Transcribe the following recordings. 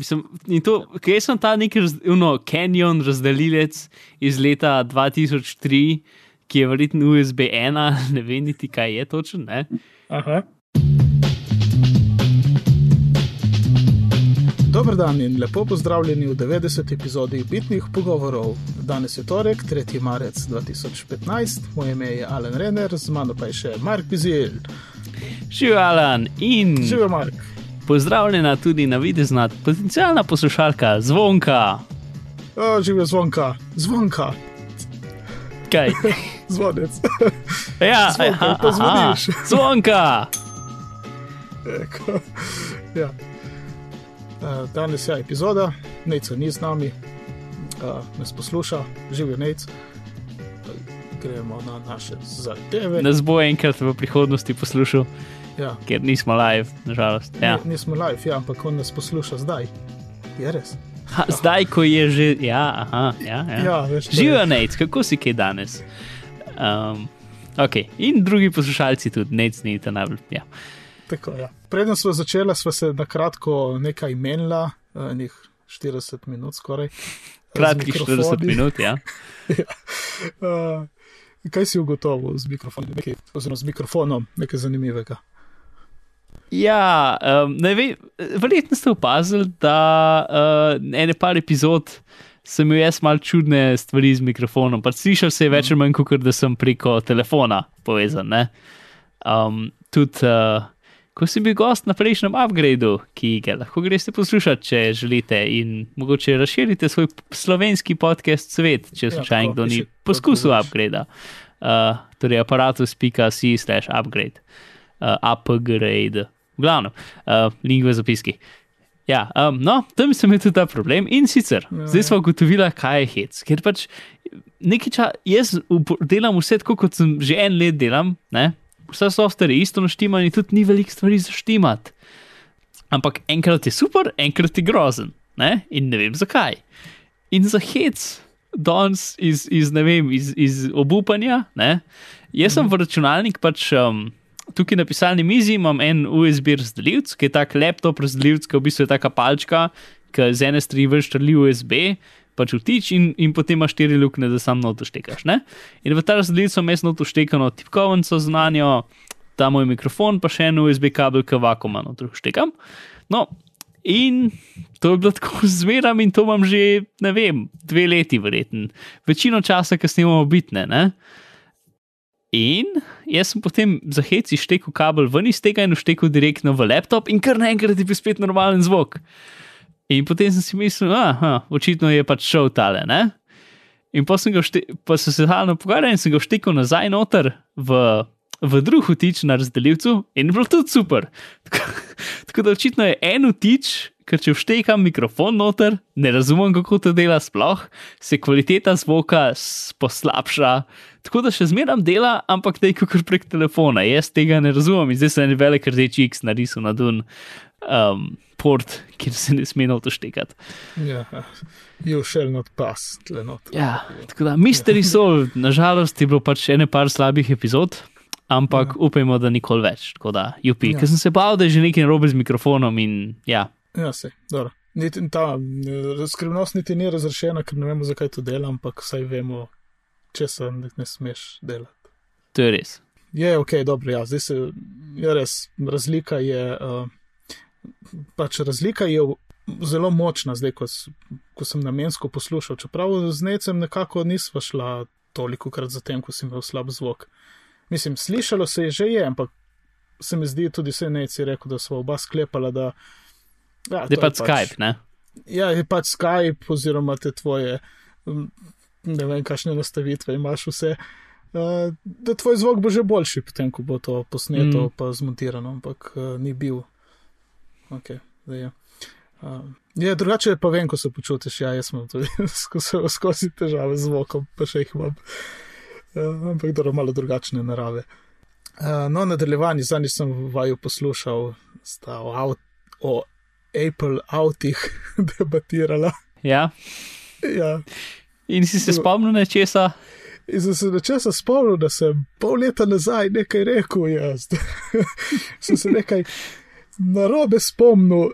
Mislim, in to, kaj sem ta neki raz, uno, Canyon razdelilec iz leta 2003, ki je verjetno USB 1, ne vem niti kaj je točno. ne. Aha. Dober dan in lepo pozdravljeni v 90. epizodi Bitnih pogovorov. Danes je torek, 3. marec 2015, moje ime je Alan Renner, z mano pa je še Mark Bizil. Živijo Alan in Živijo Mark. Pozdravljena tudi na videzna potencijalna poslušalka Zvonka. O, živijo zvonka, zvonka, Kaj? zvonec. Ja, Zvonka, aha, aha, Zvonka. Eko, ja. Eh, Danes je epizoda, Neca ni z nami, uh, nas posluša, živijo Nec. Gremo na naše zadeve. Nas bo enkrat v prihodnosti poslušal, Ja. ker nismo live, nažalost. Ja. Ni, nismo live, ja, ampak on nas posluša zdaj. Je res. Ha, zdaj, ko je že. Ja, aha, ja, ja. Ja, Živijo Nec, kako si kaj danes? Um, okay. In drugi poslušalci tudi, Nec ni ta najbolj. Ja. Tako, ja. Preden smo začeli, smo se na kratko nekaj menila, enih 40 minut skoraj. z Kratkih 40 mikrofoni. minut, ja. Uh, kaj si ugotovil z mikrofonom, nekaj, oziroma z mikrofonom, nekaj zanimivega? Ja, um, ne vem, verjetno ste opazili, da uh, ene par epizod sem imel jaz mal čudne stvari z mikrofonom. Pač slišal se je več ali manj, kot da sem preko telefona povezan. ne. Um, tudi, uh, ko sem bil gost na prejšnjem upgradeu, ki ga lahko greste poslušati, če želite, in mogoče razširite svoj slovenski podcast svet, če Ja, slučajno tako, kdo ni poskusil kako upgradea. Uh, torej aparatus.si slash upgrade, uh, upgrade, v glavnem, uh, link v zapiski. Ja, um, no, tam sem imel tudi ta problem in sicer, Ja, ja, zdaj smo ugotovili, kaj je hec. Ker pač nekaj časa, jaz delam vse tako, kot sem že en let delam, ne? vse software je isto naštiman in tudi ni veliko stvari zaštimat. Ampak enkrat je super, enkrat je grozen ne? in ne vem zakaj. In za hec, danes iz, iz, ne vem, iz, iz obupanja, ne? jaz sem v računalnik pač. Um, Tukaj na pisalni mizi imam en USB razdelilec, ki je tak laptop razdelilec, ki v bistvu je taka palčka, ki z ene strani vrščali USB, pač vtič in, in potem imaš štiri luknje, da sam noto štekaš. Ne? In v ta razdelilec sem jaz noto štekano tipkovnico znanjo, ta moj mikrofon, pa še en USB kabel, ki vakuma noto štekam. No, in to je bilo tako zmeram in to imam že, ne vem, dve leti verjetno. Večino časa, ki snimamo bitne, ne? In jaz sem potem za heci štekel kabel ven iz tega in vštekel direktno v laptop, in kar naenkrat je bil spet normalen zvok. In potem sem si mislil, da očitno je pač šel tale. Ne? In pa, sem ga všte, pa sem se halno pogovarjal in sem ga vštekel nazaj noter v, v drug vtič na razdelilcu in bilo tudi super. Tako, tako da očitno je en vtič, ker če vštekam mikrofon noter, ne razumem, kako to dela sploh, se kvaliteta zvoka poslabša. Tako da še zmeraj dela, ampak da je kot prek telefona. Jaz tega ne razumem in zdaj se je en velik rdeči X narisal na dun um, port, kjer se ne sme noto štekati. Ja, you shall not pass, tle not. Ja, tako da, Mystery Soul, nažalost, je bilo pač ene par slabih epizod, ampak ja. upajmo, da nikoli več. Tako da, jupi, Ja. ja. ker sem se bal, da je že nekaj narobe z mikrofonom in ja. Ja, se, dobro. Niti ta eh, skrivnost niti ni razrešena, ker ne vemo, zakaj to dela, ampak vsaj vemo, če se ne, ne smeš delati. To je res. Je ok, dobro, ja, zdaj se je res, razlika je, uh, pač razlika je zelo močna, zdaj, ko, ko sem namensko poslušal, čeprav z necem nekako nisva šla toliko krat za tem, ko sem imel slab zvok. Mislim, slišalo se je že je, ampak se mi zdi tudi vse neci rekel, da smo oba sklepala, da. Ja, Zdaj to pa Skype, ne? Ja, je pač Skype, oziroma te tvoje, ne vem, kakšne nastavitve imaš vse. Uh, da tvoj zvok bo že boljši, potem ko bo to posneto, Mm. pa zmontirano, ampak uh, ni bil. Okay, je. Uh, je, drugače pa vem, ko se počutiš. Ja, jaz imam tudi skozi, skozi težave z zvokom, pa še jih imam. Uh, ampak dobro, malo drugačne narave. Uh, no, nadaljevanje, zadnjič sem vaju poslušal, sta o, avt, o Apple avtih debatirala. Ja. Ja. In si se spomnil nečesa? In sem se nečesa spomnil, da sem pol leta nazaj nekaj rekel. Jaz sem se nekaj narobe spomnil.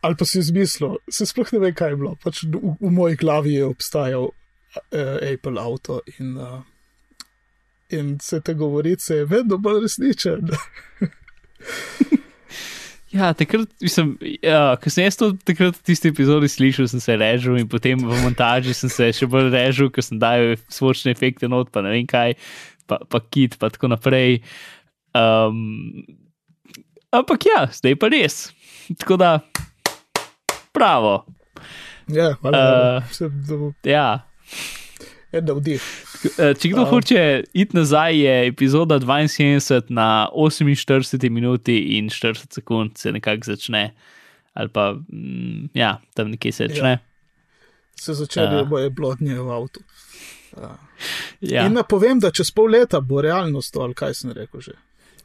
ali pa si izmislil, se sploh ne ve, kaj je bilo. Pač v, v moji glavi je obstajal uh, Apple avto in, uh, in se te govorice je vedno bolj resničen. Ja, takrat, mislim, ja, ko sem jaz to takrat v tisti epizodi slišal, sem se režil in potem v montaži sem se še bolj režil, ker sem dajal svočne efekte not, pa ne vem kaj, pa, pa kit, pa tako naprej. Um, ampak ja, zdaj pa res. Tako da, pravo. Ja, hvala. Uh, ja. En vdih. Če kdo uh, hoče iti nazaj, je epizoda 72 na 48 minuti in 40 sekund se nekako začne. Ali pa, mm, ja, tam nekje se začne. Ja. Se začne, uh, boje blodnje v avtu. Uh. Ja. In napovem, da čez pol leta bo realnost ali kaj sem rekel že.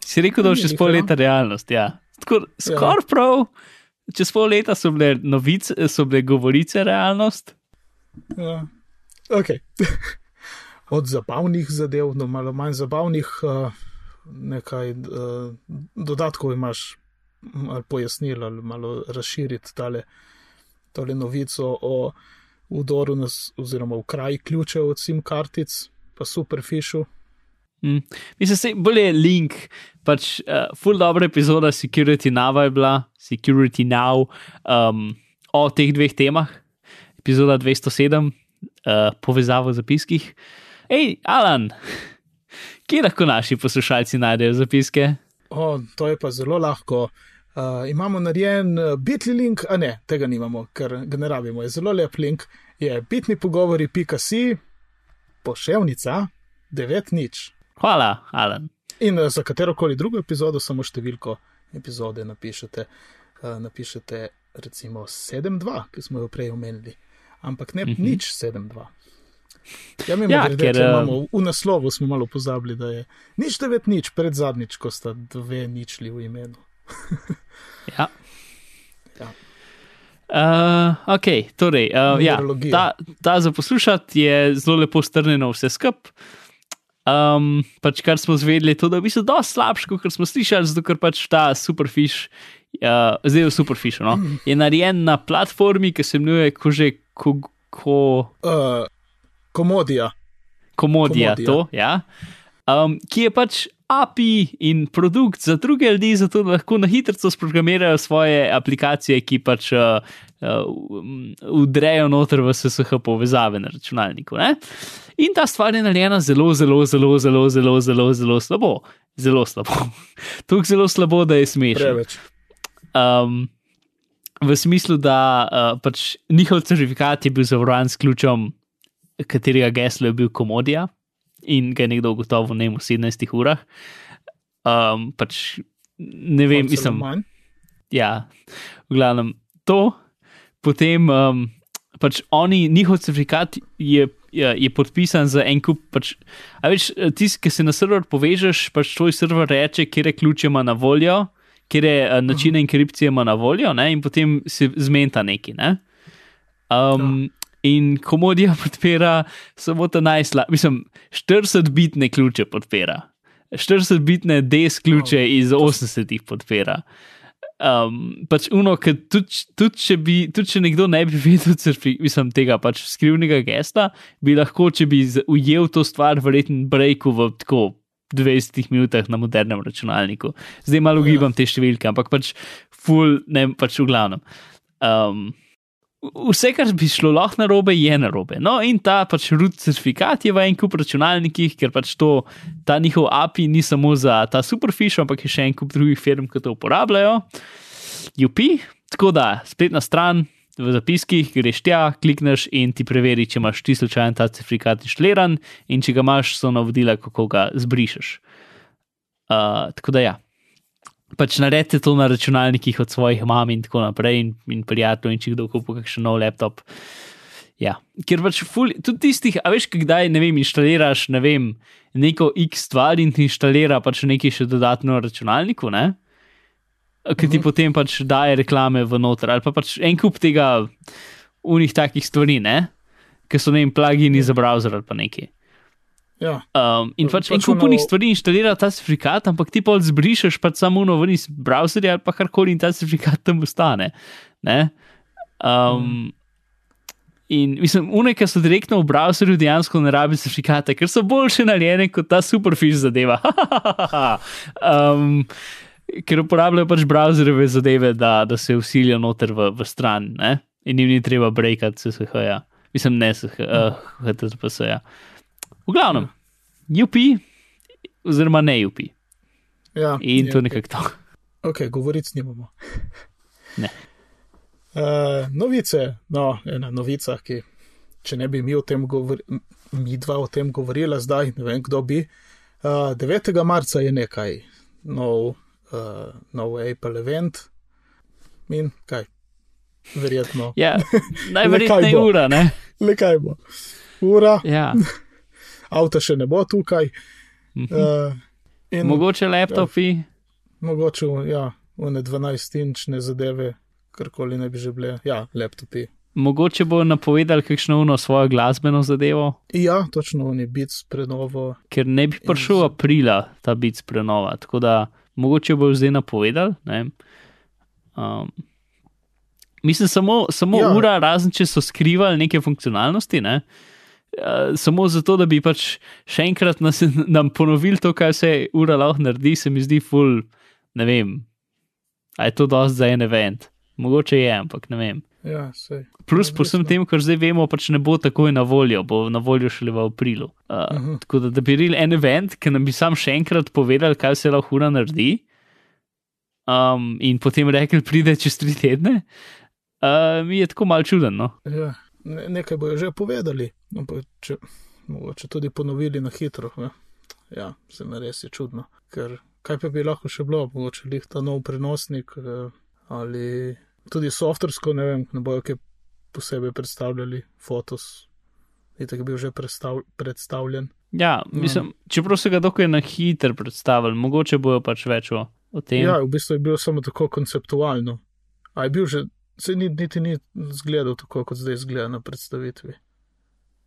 Si rekel, da bo čez pol leta realnost, ja. Skoraj ja. prav čez pol leta so bile novice, so bile govorice realnost. Ja. Ok. Od zabavnih zadev do malo manj zabavnih, uh, nekaj uh, dodatkov imaš, ali pojasnil, ali malo razširiti tale, tale novico o udoru, nas, oziroma v kraj ključev od SIM kartic, pa superfišu. Mm. Mislim, da je bolje link, pač uh, full dobro epizoda Security Now je bila, Security Now, um, o teh dveh temah, epizoda 207, uh, povezavo v zapiskih. Hej, Alan, kje lahko naši poslušalci najdejo zapiske? O, to je pa zelo lahko. Uh, imamo narejen uh, bitni link, a ne, tega nimamo, ker ga ne rabimo. Je zelo lep link, je bitni pogovori.si, poševnica 9 nič. Hvala, Alan. In za katero koli drugo epizodo, samo številko epizode napišete, uh, napišete recimo 7.2, ki smo jo prej omenili, ampak ne mhm. -huh. nič 7.2. Ja, mi ja, ker, imamo, v naslovu smo malo pozabili, da je nič 9 nič, pred zadnjič, ko sta dve ničli v imenu. ja. ja. Uh, ok, torej, uh, ja, ta, ta za poslušati je zelo lepo strnjeno vse skupaj. Um, pač kar smo zvedeli, je to, da je v bistvu dosti slabše, kot smo slišali, zato ker pač ta superfish, uh, zdaj je superfish, no, je narejen na platformi, ki se imenuje Kože. Ko, ko, uh, komodija. Komodija, komodija. to, ja. Um, ki je pač API in produkt za druge ljudi, zato da lahko na hitro sprogramirajo svoje aplikacije, ki pač uh, uh, udrejo noter v SSH povezave na računalniku. Ne? In ta stvar je narejena zelo, zelo, zelo, zelo, zelo, zelo, zelo slabo. Zelo slabo. Tukaj zelo slabo, da je smešno. Um, v smislu, da uh, pač njihov certifikat je bil zavarovan s ključem, katerega geslo je bil komodija in ga je nekdo ugotovil ne v 17 urah. Um, pač ne vem, mislim. Ja, v glavnem to, potem um, pač oni, njihov certifikat je, je, je podpisan za en kup. Pač, a veš, tisti, ki se na server povežeš, pač tvoj server reče, kje je ključ ima na voljo, kje je uh, način enkripcije ima na voljo, ne, in potem se zmenta neki. Ne. Um, In komodija podpira samo ta najslabši, mislim, 40-bitne ključe podpira. 40-bitne DS ključe oh, iz 80-ih podpira. Um, pač uno, tudi tud, če, tud, če nekdo ne bi vedel, mislim, tega pač skrivnega gesta, bi lahko, če bi ujel to stvar, verjetno breku v tako 20 minutah na modernem računalniku. Zdaj malo ugibam te številke, ampak pač full, ne pač v glavnem. Um, vse, kar bi šlo lahko na robe, je na robe. No, in ta pač root certifikat je v en kup računalnikih, ker pač to, ta njihov API ni samo za ta superfish, ampak je še en kup drugih firm, ki to uporabljajo. UP, tako da spletna stran. V zapiskih greš tja, klikneš in ti preveri, če imaš ti slučajen ta certifikat inštaliran, in če ga imaš, so navodila, kako ga zbrišeš. Uh, tako da ja pač naredite to na računalnikih od svojih mam in tako naprej, in, in prijateljev, in če kdo kupi kakšen nov laptop. Ja, ker pač ful, tudi tistih, a veš, kdaj ne vem, inštaliraš ne vem, neko X stvar in ti inštalira pač nekaj še dodatno na računalniku, ne? Ki ti uh -huh. potem pač daje reklame v noter, ali pa pač en kup tega, unih takih stvari, ne? Ker so ne vem, plugini za browser ali pa neki. Ja, Um, in pač en Pač kup unih stvari inštalira ta certifikat, ampak ti pa zbrišeš pač samo uno ven iz browserja ali pa karkoli in ta certifikat tam ostane. Ne? Um, In mislim, une, ki so direktno v browserju, dejansko ne rabijo certifikate, ker so boljše narejene kot ta superfish zadeva. um, ker uporabljajo pač browserjeve zadeve, da, da se usilijo noter v, v stran ne? in jim ni treba breakati SSH-ja. Mislim, ne SSH-ja. V glavnem, UP, oziroma ne UP. ja. In ja, to nekako to. Ok, govoric nimamo. Ne. Uh, novice, no, ena novica, ki, če ne bi mi o tem govorili, mi dva o tem govorila zdaj, ne vem kdo bi. Uh, 9. marca je nekaj, nov, uh, nov Apple event in kaj, verjetno. Ja, najverjetneje bo? ura, ne? Le kaj bo? Ura, Ja. avto še ne bo tukaj. Uh, in Mogoče laptopi. mogoče, ja, one 12-inčne zadeve, karkoli ne bi že bile, ja, laptopi. Mogoče bo napovedal kakšno uno svojo glasbeno zadevo, Ja, točno oni bits prenovo. ker ne bi prišel aprila ta bit prenova. Tako da mogoče bo zdaj napovedal. ne. Um, mislim, samo, samo. Ja. ura, razen če so skrivali neke funkcionalnosti. Ne? Uh, samo zato, da bi pač še enkrat nas, nam ponovili to, kar se ura lahko naredi, se mi zdi ful, ne vem. A je to dosti za en event? Mogoče je, ampak ne vem. Ja, sej. Plus, Ja, po vsem tem, kar zdaj vemo, pač ne bo takoj na voljo, bo na voljo šele v aprilu. Uh, uh. -huh. Tako da, da bi rekel en event, ki nam bi sam še enkrat povedal, kaj se lahko ura naredi, um, in potem rekel, pride čez tri tedne, uh, mi je tako mal čuden. No? Ja, ne, nekaj bojo že povedali, ampak če, mogoče tudi ponovili na hitro. Ja, ja se mi res je čudno. Ker kaj pa bi lahko še bilo, mogoče lih ta nov prenosnik eh, ali tudi softversko, ne vem, ne bojo kaj posebej predstavljali, fotos. Je tako bil že predstav, predstavljen. Ja, mislim, čeprav so ga dokaj na hiter predstavili, mogoče bojo pač več o, o tem. Ja, v bistvu je bilo samo tako konceptualno. A je bil že, se ni, niti ni zgledal tako, kot zdaj zgleda na predstavitvi.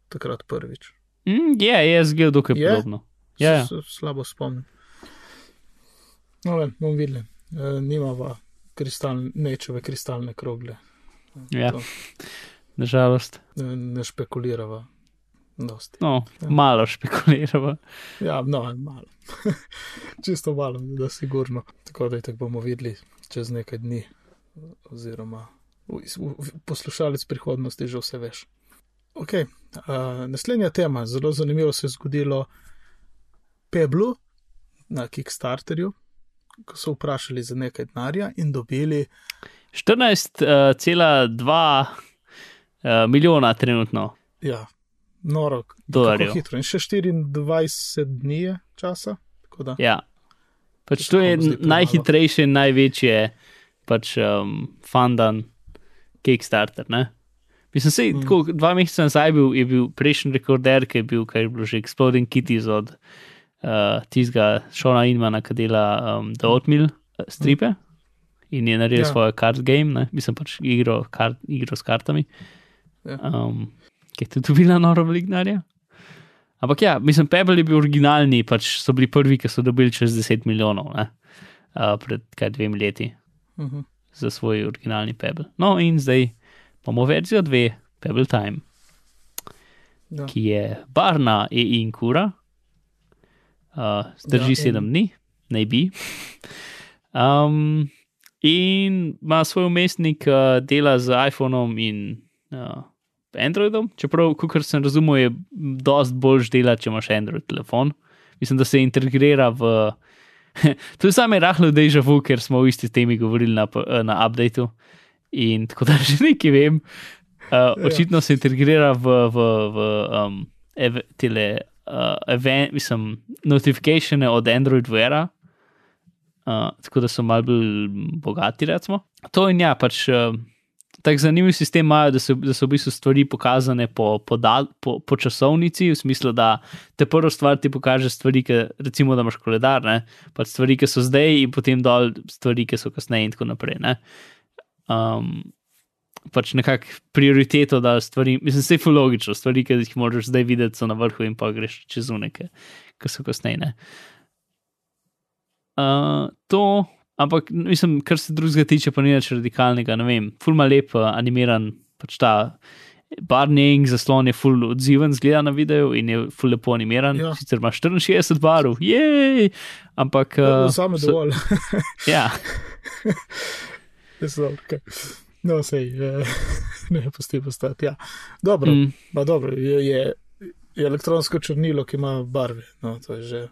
Takrat prvič. Mm, je, je zgel dokaj Je? podobno. Ja, ja. Slabo spomnim. No, ven, bomo videli. E, nimava kristal, nečeve kristalne krogle. Ja. To, nažalost. ne, ne špekulirava. Dosti. No, Ja. malo špekuliramo. Ja, no, malo. Čisto malo, da sigurno. Tako da je tako bomo videli čez nekaj dni. Oziroma, poslušalec prihodnosti že vse veš. Ok, uh, naslednja tema. Zelo zanimivo se je zgodilo Peblu na Kickstarterju, ko so vprašali za nekaj denarja in dobili 14,2 uh, milijona trenutno Ja, noro, dolarjev. hitro. In še 24 dni časa. tako Da, Ja. Pač to je tako najhitrejše in največje pač, um, fundan Kickstarter. Ne? Mislim, se Mm. mm. dva meseca nazaj bil, je bil prejšnji rekorder, ki je bil, kaj je bilo že Exploding Kitties od uh, tistega Šona Inmana, ki dela um, The Oatmeal uh, stripe in je naredil Ja. svojo card game, ne? mislim pač igro, kart, igro s kartami, Ja. um, ki je tudi dobila noro veliko denarja. Ampak ja, mislim, Pebble je bil originalni, pač so bili prvi, ki so dobili čez 10 milijonov ne? uh, pred kaj dvemi leti uh -huh. za svoj originalni Pebble. No, in zdaj imamo verzijo 2, Pebble Time, ja. ki je barna EI in kura, uh, zdrži Ja, 7 dni, naj bi. Um, in ima svoj umestnik, uh, dela z iPhonom in uh, Androidom, čeprav, kot sem razumel, je dosti boljš dela, če imaš Android telefon. Mislim, da se integrira v. to je samo rahlo deja vu, ker smo v isti temi govorili na, na updateu. In tako da že nekaj vem. Uh, očitno se integrira v, v, v um, ev, tele, uh, event, mislim, notifikacije od Android Wear, uh, tako da so malo bolj bogati. Recimo. To in ja, pač. Uh, Tako zanimiv sistem imajo, da so, da so v bistvu stvari pokazane po, po, dal, po, po časovnici, v smislu, da te prvo stvar ti pokaže stvari, ki, recimo, da imaš koledar, ne, pač stvari, ki so zdaj, in potem dol stvari, ki so kasneje, in tako naprej. ne. Um, pač nekako prioriteto dali stvari. Mislim, vse je logično, stvari, ki jih moraš zdaj videti, so na vrhu in pa greš čez unike, ki so kasneje. Uh, to, ampak mislim, kar se drugega tiče, pa ni več radikalnega. Ne vem, fulma lep uh, animiran, pač ta barning zaslon je full odziven, zgleda na videu in je full lepo animiran. Ja. Sicer ima 64 barov, jej, ampak. Uh, Samo dovolj. Ja, Jaz sem dobro. No, sej, eh, ne, pusti postati. Ja. Dobro, mm. pa dobro je, je, je elektronsko črnilo, ki ima barve. No, to je že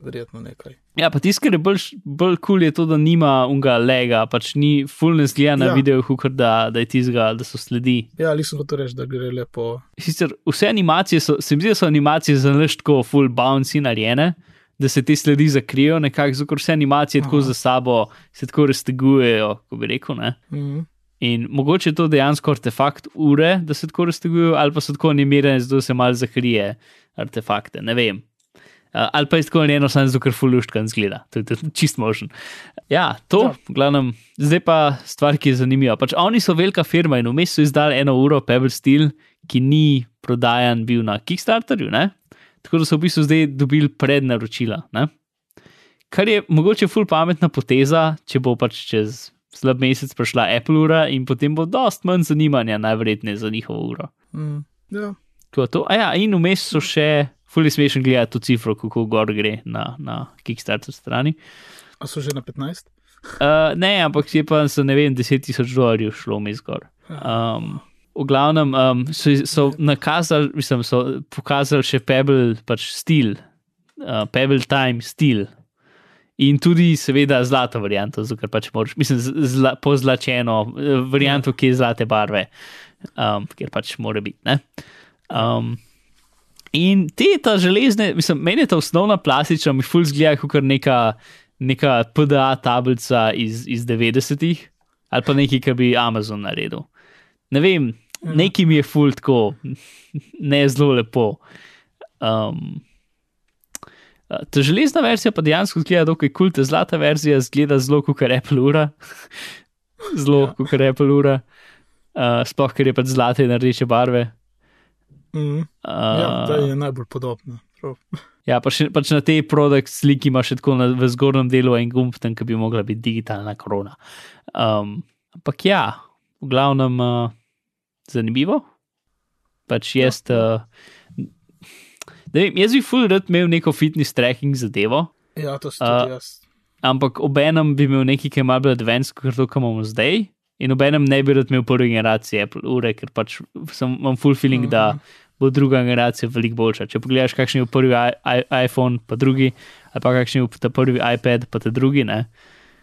verjetno nekaj. ja pa tisto, kar je bolj, kul, cool je to, da nima unga lega, pač ni full ne zgleda na Ja. videu, hukar, da, da je tizga, da so sledi. Ja, ali sem hotel reči, da gre lepo. Sicer vse animacije so, se mi zdi, da so animacije za neš tako full bouncy narejene, da se te sledi zakrijo, nekako, zato vse animacije tako Aha. za sabo se tako raztegujejo, ko bi rekel. Ne? Mm. In mogoče je to dejansko artefakt ure, da se tako raztegujejo, ali pa so tako animirane, zato se malo zakrije artefakte, ne vem. Uh, ali pa je tako eno, samo zato, ker fuluščkan zgleda, to je tudi čist možen. Ja, to, Ja. ja. glavnem, zdaj pa stvar, ki je zanimiva. Pač oni so velika firma in vmes so izdali eno uro Pebble Steel, ki ni prodajan bil na Kickstarterju, ne? Tako da so v bistvu zdaj dobili prednaročila. Ne? Kar je mogoče ful pametna poteza, če bo pač čez slab mesec prišla Apple ura in potem bo dost manj zanimanja, najverjetneje za njihovo uro. Mm. Ja. Tako to. A ja, in vmes so še, fully smešen gledati to cifro, kako gor gre na, na Kickstarter strani. A so že na 15? Uh, ne, ampak je pa ne vem, 10 tisoč dolarjev šlo mi zgor. Um, v glavnem um, so, so nakazali, mislim, so pokazali še Pebble, pač stil, uh, Pebble Time stil. In tudi, seveda, zlato varianto, ker pač moraš, mislim, zla, pozlačeno eh, varianto, ki je zlate barve, um, ker pač mora biti. ne. Um, in te ta železne, mislim, meni je ta osnovna plastična, mi ful zgleda kot neka, neka PDA tablica iz, iz 90-ih ali pa nekaj, kar bi Amazon naredil. Ne vem, Ja. neki mi je ful tako, ne zelo lepo. Um, Ta železna verzija pa dejansko zgleda dokaj kul, ta zlata verzija zgleda zelo kot Apple ura. zelo Ja. kot Apple ura. Uh, sploh ker je pač zlate in rdeče barve. Mm. Ja, to je najbolj podobno. Prav. Ja, pa še, pač na tej produkt sliki ima še tako na, v zgornjem delu en gumb, tam, bi mogla biti digitalna korona. Um, ampak ja, v glavnem uh, zanimivo. Pač jaz, uh, ne vem, jaz bi full rad imel neko fitness tracking zadevo, Ja, to tudi A, jaz. ampak obenem bi imel nekaj, ki je malo bolj advanced, kot to, kar imamo zdaj. In obenem ne bi rad imel prve generacije Apple ure, ker pač sem, imam full feeling, mm -hmm. da bo druga generacija veliko boljša. Če pogledaš, kakšen je prvi I, I, iPhone, pa drugi, ali pa kakšen je ta prvi iPad, pa ta drugi. Ne?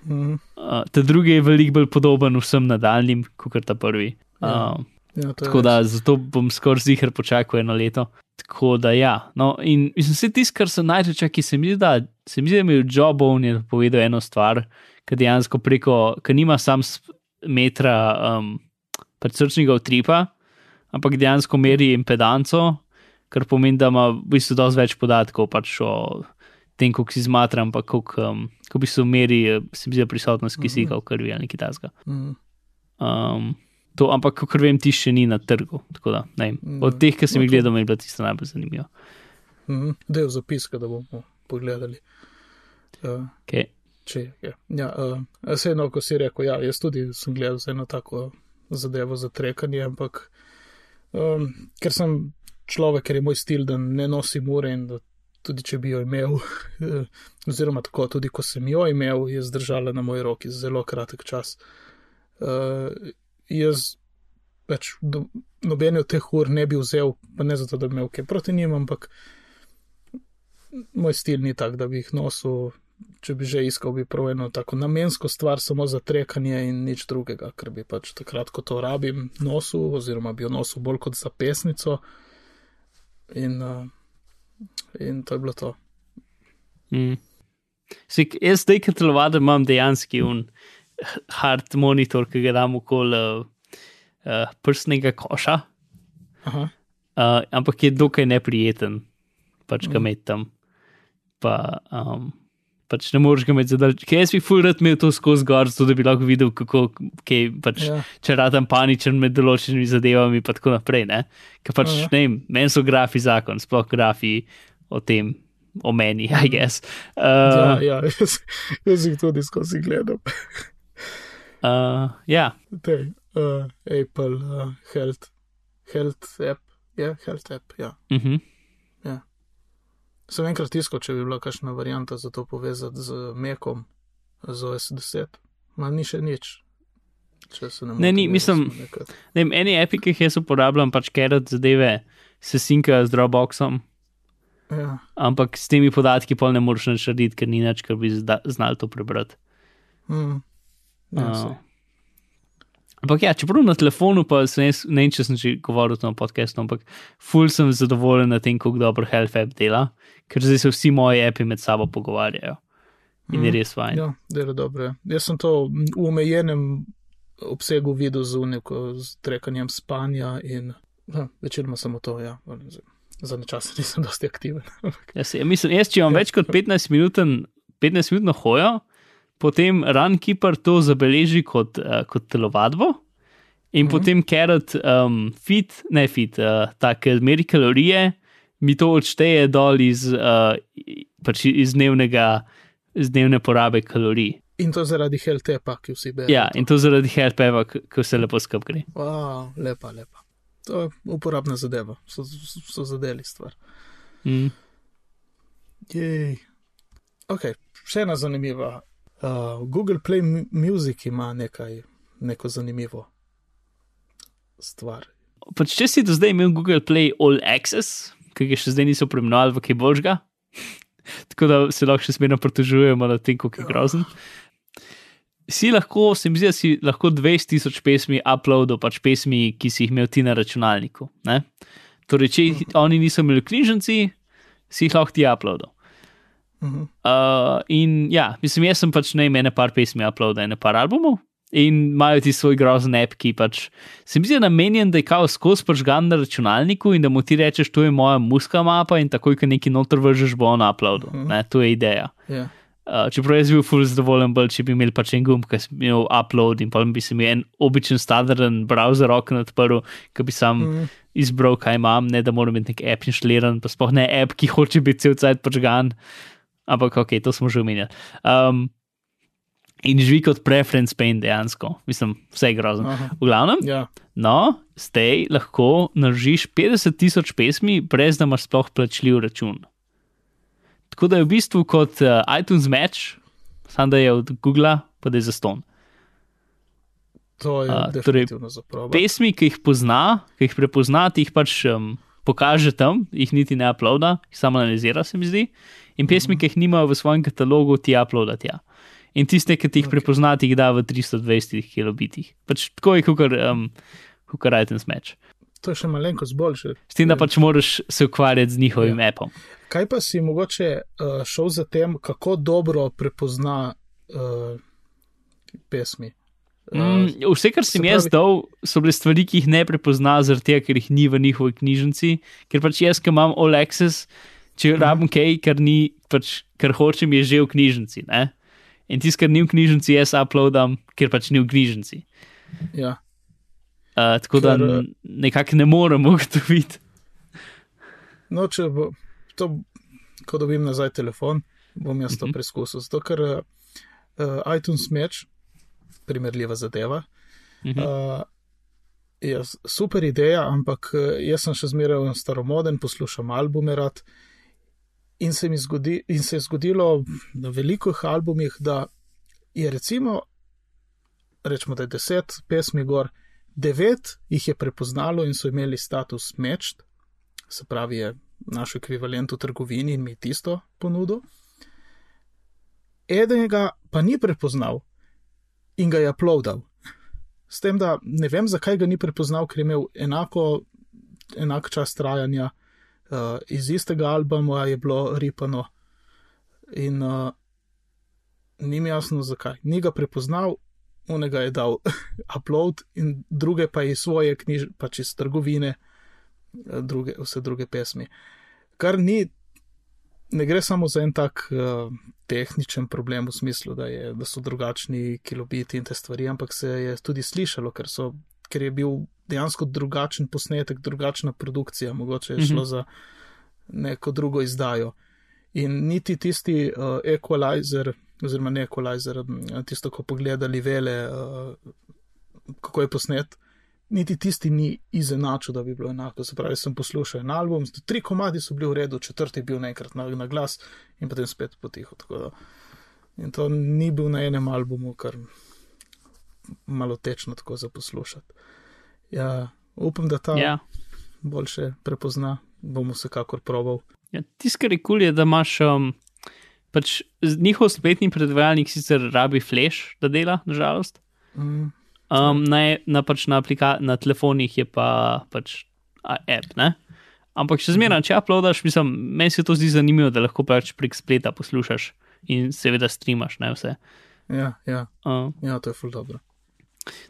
Mm. Uh, ta drugi je veliko bolj podoben vsem nadaljnim, kot ta prvi. Ja, Uh, Ja, tako da zato bom skoraj zihar počakal eno leto. Tako da ja. No, in mislim, vse tisto, kar so najreče, ki se mi zdi, da se mi zdi, da mi je Joe Bone je povedal eno stvar, ki dejansko preko, ki nima sam metra um, predsrčnega utripa, ampak dejansko meri impedanco, kar pomeni, da ima v bistvu dosti več podatkov pač o tem, kako si zmatra, ampak kako um, v bistvu meri, eh, se mi zdi, prisotnost kisika v krvi ali nekaj takega. Mm. Um, to, ampak, kot vem, ti še ni na trgu. Da. Mm, Od teh, ki sem jih gledal, mi je bila tista najbolj zanimiva. Mm. Del zapiska, da bomo pogledali. Uh, Okay. če je. Ja, uh, vseeno, ko si rekel, ja, jaz tudi sem gledal eno tako zadevo za trekanje, ampak um, ker sem človek, ker je moj stil, da ne nosim ure in da tudi če bi jo imel, eh, oziroma tako, tudi ko sem jo imel, je zdržala na moji roki zelo kratek čas. Uh, jaz več do, nobene od teh ur ne bi vzel, pa ne zato, da bi imel kaj proti njim, ampak moj stil ni tak, da bi jih nosil. Če bi že iskal, bi prav eno tako namensko stvar, samo za trekanje in nič drugega, ker bi pač takrat, ko to rabim, nosil, oziroma bi jo nosil bolj kot za pesnico. In, uh, in to je bilo to. Mm. Sik, jaz zdaj, ki telovadam, imam dejansko un hard monitor, ki ga dam okoli uh, uh, prstnega koša, Aha, uh, ampak je dokaj neprijeten, pač ga Mm. imeti tam. Pa, um, pač ne moreš ga imeti zadal. Ker jaz bi furat imel to skozi gor, zato da bi lahko videl, kako, kaj, pač, Ja. če radam paničen med določenimi zadevami, pa tako naprej. Ne? Ker pač, Aha. ne vem, meni so grafi zakon, sploh grafi o tem, o meni, I guess. Ja, Uh, ja jaz, jaz jih tudi skozi gledam. Uh, ja, Te, uh, Apple uh, Health, Health app, je Health app, ja. uh -huh. Sem enkrat tiskal, če bi bila kakšna varianta za to povezati z Mekom, z OS10. Ma ni še nič. Če se ne Ne, ni, motim, mislim- ne vem, eni api, ki jih jaz uporabljam, pač kerat zadeve, se sinkajo z Dropboxom. Ja, Ampak s temi podatki pol ne moreš nič narediti, ker ni nič, kar bi znal to prebrati. mm, ja, Uh. Ampak ja, čeprav na telefonu, pa sem jaz, ne vem, če sem že govoril o tem podkastu, ampak ful sem zadovoljen na tem, kako dobro Health app dela, ker zdaj se vsi moji api med sabo pogovarjajo. In je Mm, res fajn. Ja, dela dobro. ja. Jaz sem to v omejenem obsegu videl z uniko, z trekanjem spanja in ja, večinoma samo to, ja. Za, nečas nisem dosti aktiven. Jaz, ja, mislim, jaz, če imam Ja. več kot 15 minut, 15 minut hojo, potem Runkeeper to zabeleži kot, uh, kot telovadbo. In Mhm. potem Carrot, um, fit, ne fit, uh, take meri kalorije, mi to odšteje dol iz, uh, pač iz, dnevnega, iz dnevne porabe kalorij. In to zaradi health appa, ki vsi berejo. Ja, in to zaradi HealthPeva, ko se lepo skrb gre. Wow, lepa, lepa. To je uporabna zadeva, so, so zadeli stvar. Mm. Jej. Ok, še ena zanimiva. Uh, Google Play Mu- Music ima nekaj, neko zanimivo stvar. Pač, če si do zdaj imel Google Play All Access, ki ga še zdaj niso preimenovali v kaj božga, tako da se lahko še smerno pritožujemo nad tem, kako je grozen. Si lahko, se mi zdi, da si lahko 20 tisoč pesmi uploadil, pač pesmi, ki si jih imel ti na računalniku. Ne? Torej, če oni niso imeli knjižnici, si jih lahko ti uploadil. Uh -huh. Uh, in ja, mislim, jaz sem pač ne imel par pesmi uploadil, ne par albumov. In imajo ti svoj grozen app, ki pač se mi zdi namenjen, da je kao skozi pržgan na računalniku in da mu ti rečeš, to je moja muska mapa in takoj, ko neki noter vržeš, bo on uploadil. Mhm. Ne, to je ideja. Ja, Uh, čeprav jaz bi bil full zadovoljen, bolj, če bi imel pač en gumb, ki bi imel upload in pa bi se mi en običajen standarden browser okno odprl, ki bi sam Mhm. izbral, kaj imam, ne da moram imeti nek app inštaliran, pa sploh ne app, ki hoče biti cel cajt počgan. Ampak ok, to smo že omenjali. Um, in živi kot preference pain dejansko, mislim, vse je grozno. Aha. V glavnem, ja. no, zdaj lahko naržiš 50 tisoč pesmi, brez da imaš sploh plačljiv račun. Tako da je v bistvu kot uh, iTunes Match, samo da je od Google, pa da je za ston. to je uh, torej. Pesmi, ki jih pozna, ki jih prepozna, ti jih pač um, pokaže tam, jih niti ne uploada, jih samo analizira, se mi zdi. In pesmi, ki jih nimajo v svojem katalogu, ti uploada tja. In tiste, ki ti jih prepozna, ti jih da v 320 kilobitih. Pač tako je, kot um, iTunes Match. To je še malenkost boljše. S tem, da pač moraš se ukvarjati z njihovim Ja. appom. Kaj pa si mogoče uh, šel za tem, kako dobro prepozna uh, pesmi? Mm, vse, kar sem se jaz pravi- dal, so bile stvari, ki jih ne prepozna, zaradi tega, ker jih ni v njihovi knjižnici. Ker pač jaz, ki imam All Access, če Mhm. rabim kaj, kar, ni, pač, kar hočem, je že v knjižnici. Ne? In tisto, kar ni v knjižnici, jaz uploadam, ker pač ni v knjižnici. Ja, Uh, tako da Ker, eh, n- nekako ne morem ugotoviti. no, če bo to, ko dobim nazaj telefon, bom jaz to Mhm. preizkusil. Zato, ker uh, iTunes Match, primerljiva zadeva, Mhm. uh, je super ideja, ampak uh, jaz sem še zmeraj staromoden, poslušam albume rad. In se, zgodi, in se je zgodilo na velikih albumih, da je recimo, rečemo, da je deset pesmi gor, devet jih je prepoznalo in so imeli status matched, se pravi, je naš ekvivalent v trgovini in mi tisto ponudil. Enega pa ni prepoznal in ga je uploadal. S tem, da ne vem, zakaj ga ni prepoznal, ker je imel enako, enak čas trajanja, uh, iz istega albuma je bilo ripano in uh, ni mi jasno, zakaj. Ni ga prepoznal, onega je dal upload in druge pa iz svoje knjižnice, pač iz trgovine, eh, druge, vse druge pesmi. Kar ni ne gre samo za en tak uh, tehničen problem v smislu, da, je, da so drugačni kilobiti in te stvari, ampak se je tudi slišalo, ker, so, ker je bil dejansko drugačen posnetek, drugačna produkcija, mogoče je šlo mm -hmm. za neko drugo izdajo. In niti tisti uh, equalizer, oziroma ne equalizer, tisto, ko pogledali vele, uh, kako je posnet, niti tisti ni izenačil, da bi bilo enako. Se pravi, sem poslušal en album, tri komadi so bili v redu, četrti je bil naenkrat na, na glas in potem spet potiho. In to ni bil na enem albumu, kar malo tečno tako za poslušati. Ja, upam, da ta Ja. boljše prepozna, bomo vsekakor probal. Ja, Tisto, kar je kul, cool je, da imaš um, pač njihov spletni predvajalnik sicer rabi flash, da dela, nažalost. Mm, Um, na, na, pač na, aplika, na telefonih je pa pač a, app, ne? Ampak še zmeraj, če uploadaš, mislim, meni se to zdi zanimivo, da lahko pač prek spleta poslušaš in seveda streamaš, ne vse. ja, ja, Uh, ja, to je ful dobro.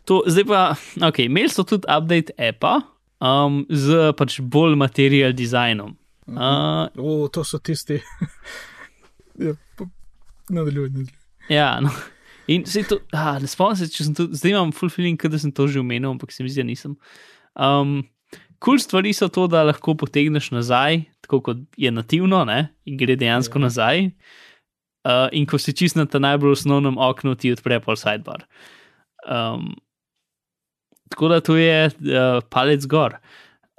To, zdaj pa, ok, imeli so tudi update appa um, z pač bolj material dizajnom. Uh, O, to so tisti. ja, po- nadaljuj, nadaljuj. Ja, no. In se to, ah, ne spomnim se, če sem to, zdaj imam full feeling, da sem to že omenil, ampak se mi zdi, da nisem. Um, Kul cool stvari so to, da lahko potegneš nazaj, tako kot je nativno, ne? in gre dejansko Ja. ja. nazaj. Uh, in ko si čist na tem najbolj osnovnem oknu, ti odpre pol sidebar. Um, tako da to je uh, palec gor.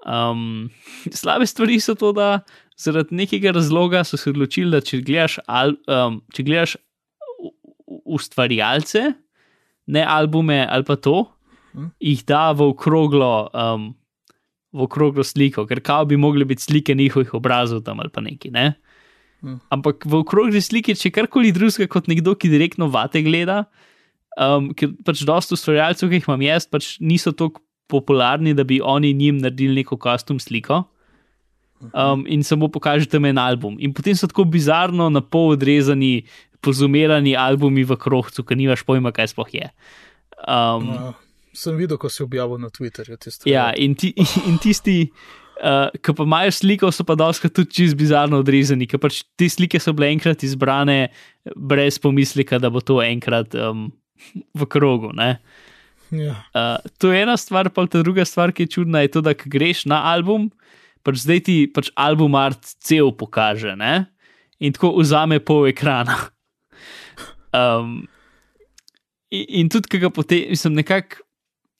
Um, slabe stvari so to, da zaradi nekega razloga so se odločili, da če gledaš, al, um, če gledaš ustvarjalce, ne albume ali pa to, Hm. jih da v okroglo, um, v okroglo sliko, ker kao bi mogli biti slike njihovih obrazov tam ali pa neki. Ne? Hm. Ampak v okrogli sliki, če karkoli drugega kot nekdo, ki direktno vate gleda, um, ker pač dosta ustvarjalcev, ki jih imam jaz, pač niso tako popularni, da bi oni njim naredili neko kostum sliko. Um, in samo pokažete mi en album. In potem so tako bizarno, na pol odrezani, pozumerani albumi v krohcu, ki nimaš pojma, kaj sploh je. Um, Uh, sem videl, ko si objavil na Twitterju te stvari. ja, in, ti, in tisti, uh, ki pa imajo sliko, so pa doskrat tudi čist bizarno odrezani, ker pač te slike so bile enkrat izbrane brez pomisleka, da bo to enkrat um, v krogu. Ne? ja. Uh, to je ena stvar, pa ta druga stvar, ki je čudna, je to, da greš na album, pač zdaj ti pač album art cel pokaže ne? in tako vzame pol ekrana. Um, in, in tudi, ki ga potem, mislim, nekako.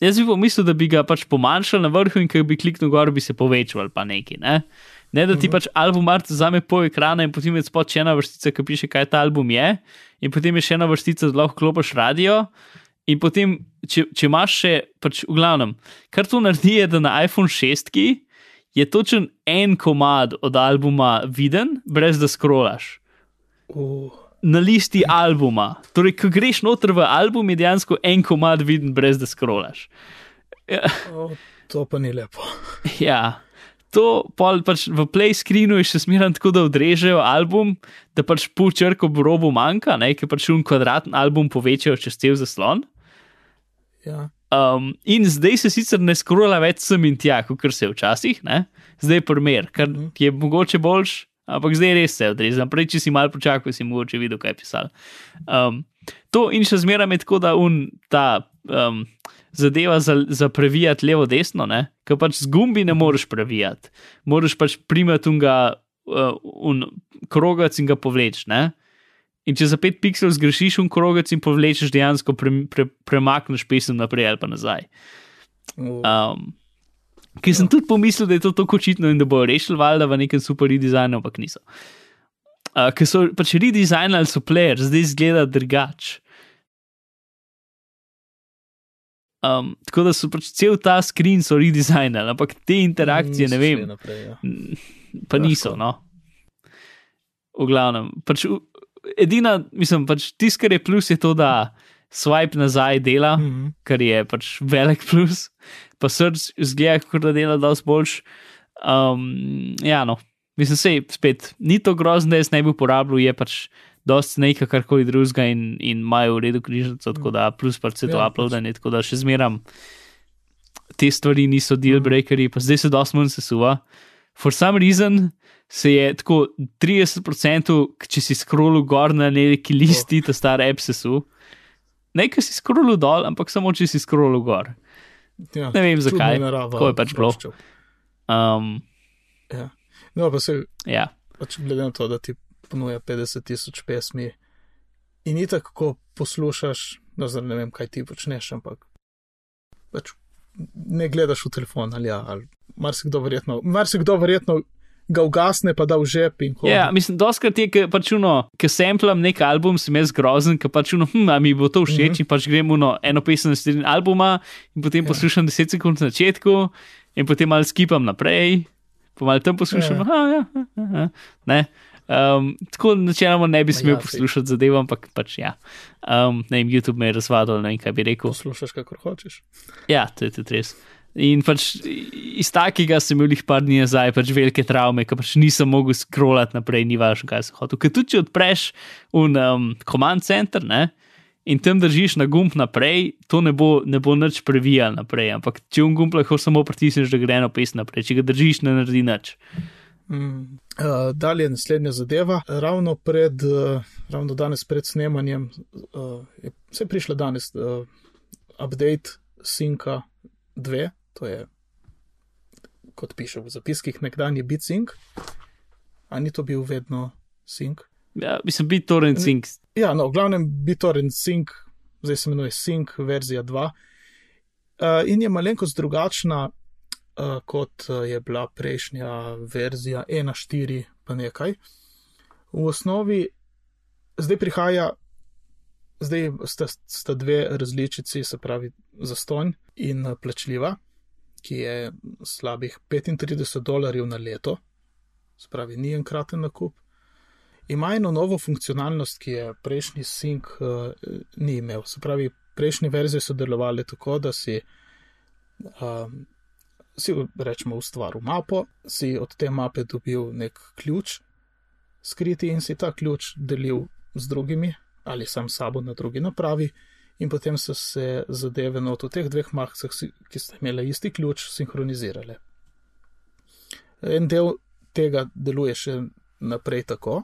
Jaz bi pomislil, da bi ga pač pomanjšal na vrhu in ko bi kliknil gor, bi se povečal ali pa neki. Ne, ne da ti Mhm. pač album art vzame pol ekrana in potem je spod še ena vrstica, ki piše, kaj ta album je, in potem je še ena vrstica, da lahko klopiš radio. In potem, če, če imaš še, pač v glavnem, kar to naredi, je, da na iPhone 6 je točen en komad od albuma viden, brez da scrollaš. Uh, Na listi albuma. Torej, ko greš noter v album, je dejansko en komad viden, brez da scrollaš. oh, to pa ni lepo. Ja. To pol pač v play screenu je še smiren tako, da odrežejo album, da pač pol črko v robu manjka, ne, ker pač un kvadratni album povečajo čez cel zaslon. Ja. Um, in zdaj se sicer ne skrola več sem in tja, kot se je včasih, ne? zdaj je primer, kar je mogoče boljš, ampak zdaj res se je odrezal. Prej, če si mal počakal, si mogoče videl, kaj je pisal. Um, to in še zmeraj je tako, da un ta um, zadeva za, za previjati levo-desno, ker pač z gumbi ne moreš previjati, moraš pač primati unga uh, un krogac in ga povleči. ne. In če za 5 pixelov zgrešiš un krogec in povlečeš, dejansko pre, pre, premakneš pesem naprej ali pa nazaj. Uh, Um, Ker sem tudi pomislil, da je to tako očitno in da bo rešil valjda v nekem super redizajnu, ampak niso. Uh, ker so pač redizajnali so player, zdaj izgleda drugače. Um, tako da so pač cel ta screen so redizajnali, ampak te interakcije, ne niso vem, šli Naprej, ja. pa Lahko. niso. No. V glavnem, pač, edina, mislim, pač tisto, kar je plus, je to, da swipe nazaj dela, mm. Mhm. kar je pač velik plus, pa srč zgleda, kot da dela dosti boljš. Um, ja, no, mislim, sej spet ni to grozno, da jaz ne bi uporabljal, je pač dosti nekaj, karkoli drugega in, in imajo v redu križnico, tako da plus pač se to Ja, uploadanje, tako da še zmeram te stvari niso deal breakerji, pa zdaj se dosti manj sesuva. for some reason se je tako 30%, če si scrollu gor na neki listi, ta star app sesu. Ne, ker si scrollu dol, ampak samo če si scrollu gor. Ja, Ne vem zakaj, narava tako je pač bilo. Um, Ja. No, pa se ja. pač glede na to, da ti ponuja 50 tisoč pesmi in ni tako, ko poslušaš, no, zdaj ne vem, kaj ti počneš, ampak pač ne gledaš v telefon ali ja, ali marsikdo verjetno, marsikdo verjetno ga ugasne, pa da v žep in hodi. Ja, mislim, doskrat je, ker pač uno, ker samplam nek album, sem jaz grozen, ker pač uno, hm, a mi bo to všeč mm -hmm. in pač grem uno eno pesem na sredini albuma in potem Ja. ja. poslušam 10 sekund na začetku in potem malo skipam naprej, pa malo tam poslušam, Ja. ja. ja, ja, ja, ne. Um, tako načeloma ne bi smel ja, poslušati zadev, ampak pač ja. Um, ne vem, YouTube me je razvadil, ne vem, kaj bi rekel. Poslušaš, kakor hočeš. Ja, to je tudi res. In pač iz takega sem imel jih par dni nazaj, pač velike travme, ker pač nisem mogel scrollati naprej, ni važno, kaj sem hotel. Ker tudi če odpreš un um, command center ne, in tam držiš na gumb naprej, to ne bo, ne bo nič previjal naprej, ampak če un gumb lahko samo pritisneš, da gre eno pes naprej, če ga držiš, ne naredi nič. Mm. Uh, dalje naslednja zadeva. Ravno, pred, uh, ravno danes pred snemanjem uh, je se prišla danes uh, update Synca 2, to je, kot piše v zapiskih, nekdanji BitSync. A ni to bil vedno Sync? Ja, mislim, BitTorrent Sync. Ja, no, v glavnem BitTorrent Sync, zdaj se imenuje Sync verzija 2. Uh, in je malenkost drugačna, kot uh, je bila prejšnja verzija 1.4, pa nekaj. V osnovi zdaj prihaja, zdaj sta, sta dve različici, se pravi zastonj in uh, plačljiva, ki je slabih 35 dolarjev na leto, se pravi, ni enkraten nakup. Ima eno novo funkcionalnost, ki je prejšnji Sync uh, ni imel. Se pravi, prejšnje verzije so delovale tako, da si, um, si rečemo, ustvaril mapo, si od te mape dobil nek ključ, skriti in si ta ključ delil z drugimi ali sam sabo na drugi napravi, in potem so se zadeve not v teh dveh mahcah, ki sta imela isti ključ, sinhronizirale. En del tega deluje še naprej tako.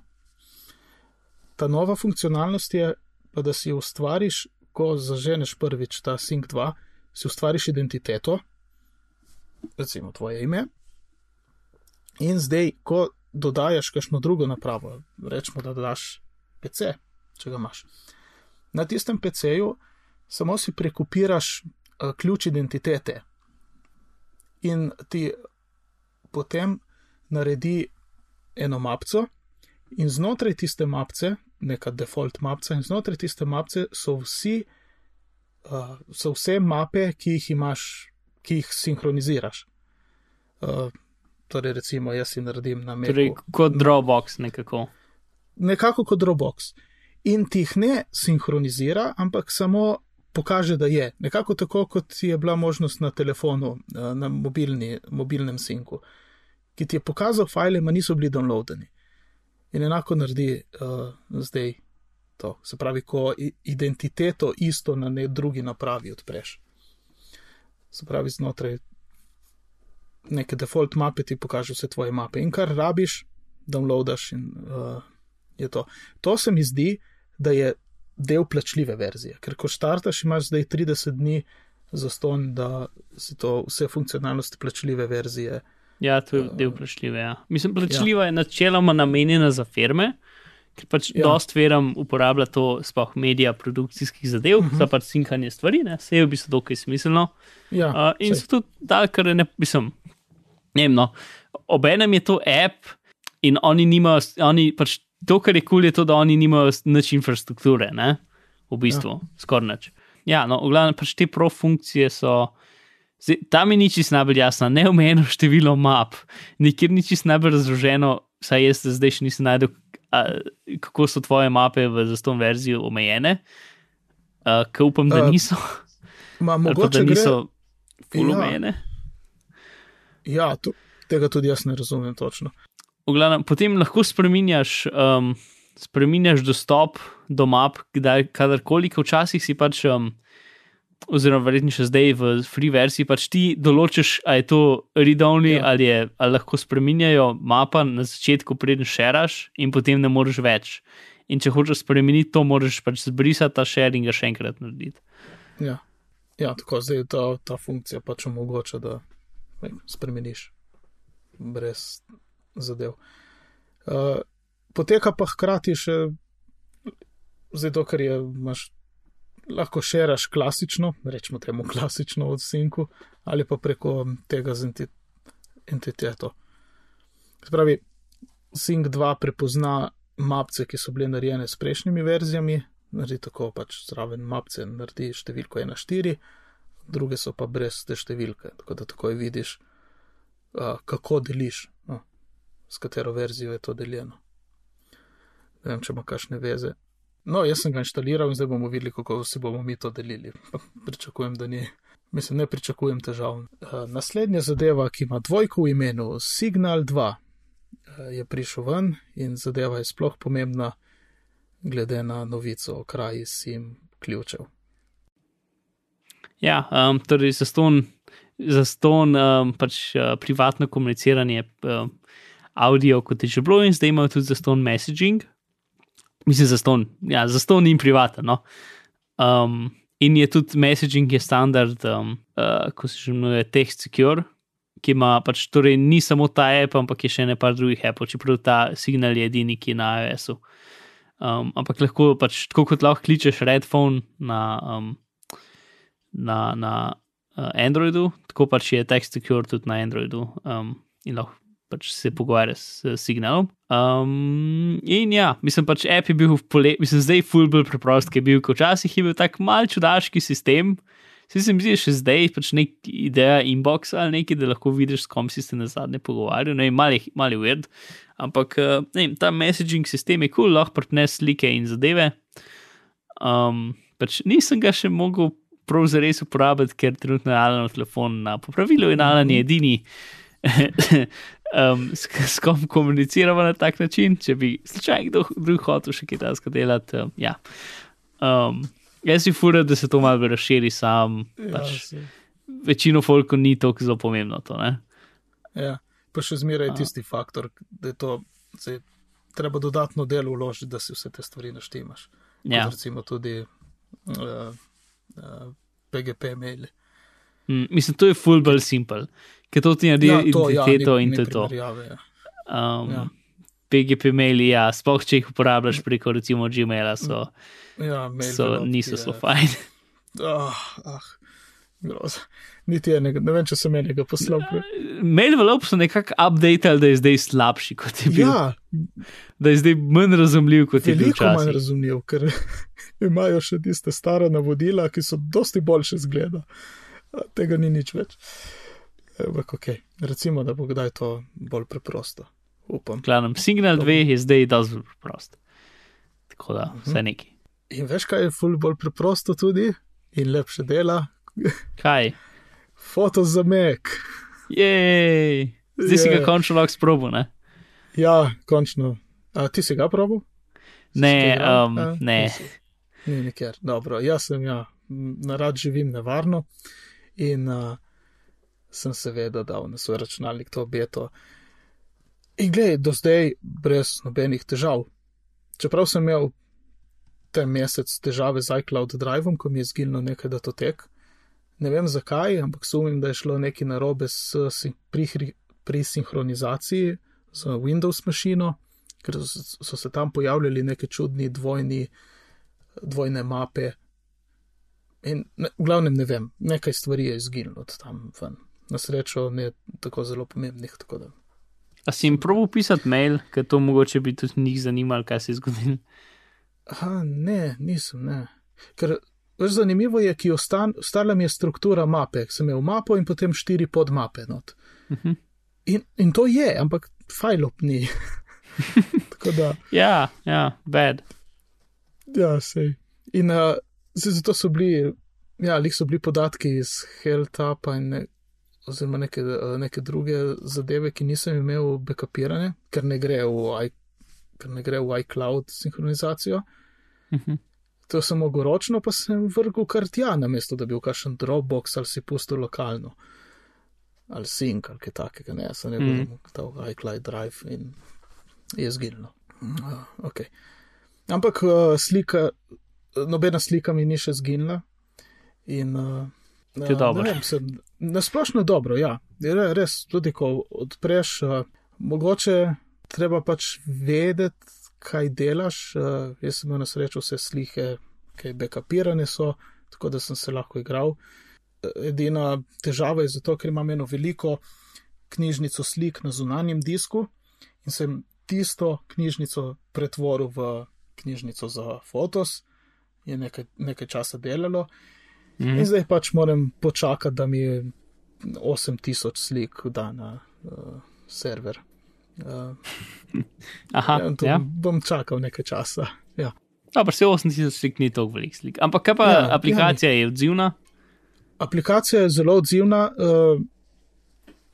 Ta nova funkcionalnost je, pa da si ustvariš, ko zaženeš prvič ta Sync 2, si ustvariš identiteto, recimo tvoje ime, in zdaj, ko dodajaš kakšno drugo napravo, rečemo, da daš PC, če ga imaš. Na tistem PC-ju samo si prekopiraš uh, ključ identitete in ti potem naredi eno mapco, in znotraj tiste mapce, neka default mapca, in znotraj tiste mapce so, vsi, uh, so vse mape, ki jih imaš, ki jih sinhroniziraš. Uh, torej, recimo, jaz si naredim na mestu. Torej, kot Dropbox nekako. Nekako kot Dropbox. In ti jih ne sinhronizira, ampak samo pokaže, da je. Nekako tako, kot je bila možnost na telefonu, na mobilni, mobilnem sinku, ki ti je pokazal file, ma niso bili downloadeni. In enako naredi uh, zdaj to. Se pravi, ko identiteto isto na ne drugi napravi odpreš. Se pravi, znotraj neke default mape ti pokaže vse tvoje mape in kar rabiš, downloadaš in uh, je to. To se mi zdi, da je del plačljive verzije, ker ko štartaš, imaš zdaj 30 dni za ston, da si to vse funkcionalnosti plačljive verzije. Ja, to je del plačljive. Ja. Mislim, plačljiva ja. je načeloma namenjena za firme, ker pač ja. dost firm uporablja to, sploh medija, produkcijskih zadev, uh -huh. za pač sinkanje stvari, ne, vse je v bistvu dokaj smiselno. Ja, uh, in so tudi dal, kar ne, mislim, ne vem, no, obenem je to app in oni nimajo, oni pač to, kar je kul, cool, je to, da oni nimajo nič infrastrukture, ne, v bistvu, ja. skoraj nič. Ja, no, v glavnem pač te pro funkcije so. Zdaj, tam je nič najbolj jasno, neomejeno število map, nikjer ni čisto najbolj razloženo, saj jaz zdaj še nisem najdel, a, kako so tvoje mape v zaston verziji omejene, ki upam, da niso. Ma, mogoče da niso full ja. omejene. Ja, to, tega tudi jaz ne razumem točno. Glavnem, potem lahko spremenjaš, um, spremenjaš dostop do map, kdaj, kadarkoli, včasih si pač. Um, oziroma verjetno še zdaj v free verziji, pač ti določiš, ali je to read-only Ja. ali, je, ali lahko spremenjajo mapa na začetku, preden šeraš, in potem ne moreš več. In če hočeš spremeniti to, moraš pač zbrisati ta share in še enkrat narediti. Ja. ja, tako zdaj ta, ta funkcija pač omogoča, da ne, spremeniš brez zadev. Uh, poteka pa hkrati še, zdaj to, kar je, imaš, lahko šeraš klasično, rečemo temu klasično od Sinku, ali pa preko tega z enti, entiteto. Se pravi, Sink 2 prepozna mapce, ki so bile narejene s prejšnjimi verzijami, naredi tako pač zraven mapce, naredi številko 1-4, druge so pa brez te številke, tako da takoj vidiš, uh, kako deliš, no, s katero verzijo je to deljeno. Ne vem, če ima kakšne veze. No, jaz sem ga inštaliral in zdaj bomo videli, kako si bomo mi to delili. Pričakujem, da ni. Mislim, ne pričakujem težav. Uh, naslednja zadeva, ki ima dvojko v imenu, Signal 2, uh, je prišel ven in zadeva je sploh pomembna, glede na novico o kraji sim ključev. Ja, um, torej za ston, za ston um, pač uh, privatno komuniciranje um, audio, kot je že bilo, in zdaj imajo tudi za ston messaging. Mislim, za ston, ja, za ston in privaten. No? Um, in je tudi messaging je standard, um, uh, ko se že imenuje Text Secure, ki ima pač, torej ni samo ta app, ampak je še nekaj drugih appov, čeprav ta signal je edini, ki je na iOS-u. Um, ampak lahko pač, tako kot lahko kličeš Redphone na. Um, na, na uh, Androidu, tako pač je Text Secure tudi na Androidu um, in lahko pač se pogovarja s, signalom. Um, in ja, mislim pač app je bil v poletju, mislim zdaj full bolj preprost, ki je bil, kot včasih je bil tak mal čudaški sistem. Vsi se mi zdi, še zdaj pač nek ideja inbox ali nekaj, da lahko vidiš, s kom si se na zadnje pogovarjal, vem, mali, mali weird. Ampak uh, ne ta messaging sistem je kul, cool, lahko prtne slike in zadeve. Um, pač nisem ga še mogel prav zares uporabiti, ker trenutno je Alan telefon na popravilu in Alan je edini, um, s, s kom komuniciramo na tak način, če bi slučajno kdo drug hotel še kaj takega delati. Um, ja. um, jaz si fura, da se to malo razširi sam. Ja, Pač, saj. večino folko ni tako zelo pomembno to. Ne? Ja, pa še zmeraj je tisti faktor, da je to, zdaj, treba dodatno delo vložiti, da si vse te stvari naštimaš. Ja. Kot recimo tudi uh, uh, PGP maili. Mm, mislim, to je full bolj simple, ker to ti naredi ja, identiteto ni- in ni to je to. ja. Um, Ja. PGP maili, ja, sploh če jih uporabljaš preko recimo Gmaila, so, Ja, mail so niso je- zelo fajn. Ah, ah, groza. Niti enega, ne vem, če sem enega poslal. prej. Mail envelope so nekako updated, da je zdaj slabši kot je bil. Ja, Da je zdaj manj razumljiv kot je bil veliko manj razumljiv, ker imajo še tiste stare navodila, ki so dosti boljše zgleda. A, Tega ni nič več. Ampak ok, recimo, da bo kdaj to bolj preprosto. Upam. Glavnem, Signal 2 je zdaj dosti bolj prost. Tako da, Mhm. vse neki. In veš, kaj je ful bolj preprosto tudi in lepše dela? Kaj? Foto za Mac. Jej! Zdaj si ga končno lahko sprobil, ne? Ja, končno. A, ti si ga probil? Si Ne, ga um, A, ne. nisi. Ni nikjer. Dobro, jaz sem ja, narad živim nevarno in uh, sem seveda dal na svoj računalnik to beto. In glej, do zdaj brez nobenih težav. Čeprav sem imel ta mesec težave z iCloud Drivom, ko mi je zginilo nekaj datotek. Ne vem zakaj, ampak sumim, da je šlo nekaj narobe s, sin- pri, pri sinhronizaciji z Windows mašino, ker so, so se tam pojavljali neki čudni dvojni, dvojne mape. In ne, v glavnem ne vem, nekaj stvari je izginilo od tam ven. Na srečo ne tako zelo pomembnih, tako da. A si jim probil pisati mail, ker to mogoče bi tudi njih zanimalo, kaj se je zgodilo. Aha, ne, nisem, ne. Ker veš, zanimivo je, ki ostan, ostala mi je struktura mape, sem imel mapo in potem štiri podmape. Not. Mhm. In, in to je, ampak fajlop ni. Ja, ja, bad. ja, sej. In uh, zato so bili, ja, lih so bili podatki iz Helltapa in ne, oziroma neke, eh, neke druge zadeve, ki nisem imel backupirane, ker ne gre v, i, ker ne gre v iCloud sinhronizacijo. Mhm. To sem mogel ročno, pa sem vrgel kar tja, namesto da bi v kakšen Dropbox ali si pustil lokalno. Ali Sync ali kaj takega, ne, sem ne Mhm. vem, mm. ta iCloud Drive in je zgilno. Uh, okay. Ampak uh, slika, nobena slika mi ni še zginila. In, uh, je dobro. vem, sem, nasplošno je dobro, ja. Je re- Res, tudi ko odpreš, uh, mogoče treba pač vedeti, kaj delaš. Uh, jaz sem imel na srečo vse slike, ki backupirane so, tako da sem se lahko igral. Edina težava je zato, ker imam eno veliko knjižnico slik na zunanjem disku in sem tisto knjižnico pretvoril v knjižnico za fotos, je nekaj, nekaj časa delalo. Mhm. In zdaj pač moram počakati, da mi 8000 slik da na uh, server. Uh, Aha, ja, ja. bom čakal nekaj časa. Ja. Dobro, se 8000 slik ni toliko velik slik. Ampak kaj pa Ja, ja, aplikacija ja. je odzivna? Aplikacija je zelo odzivna, uh,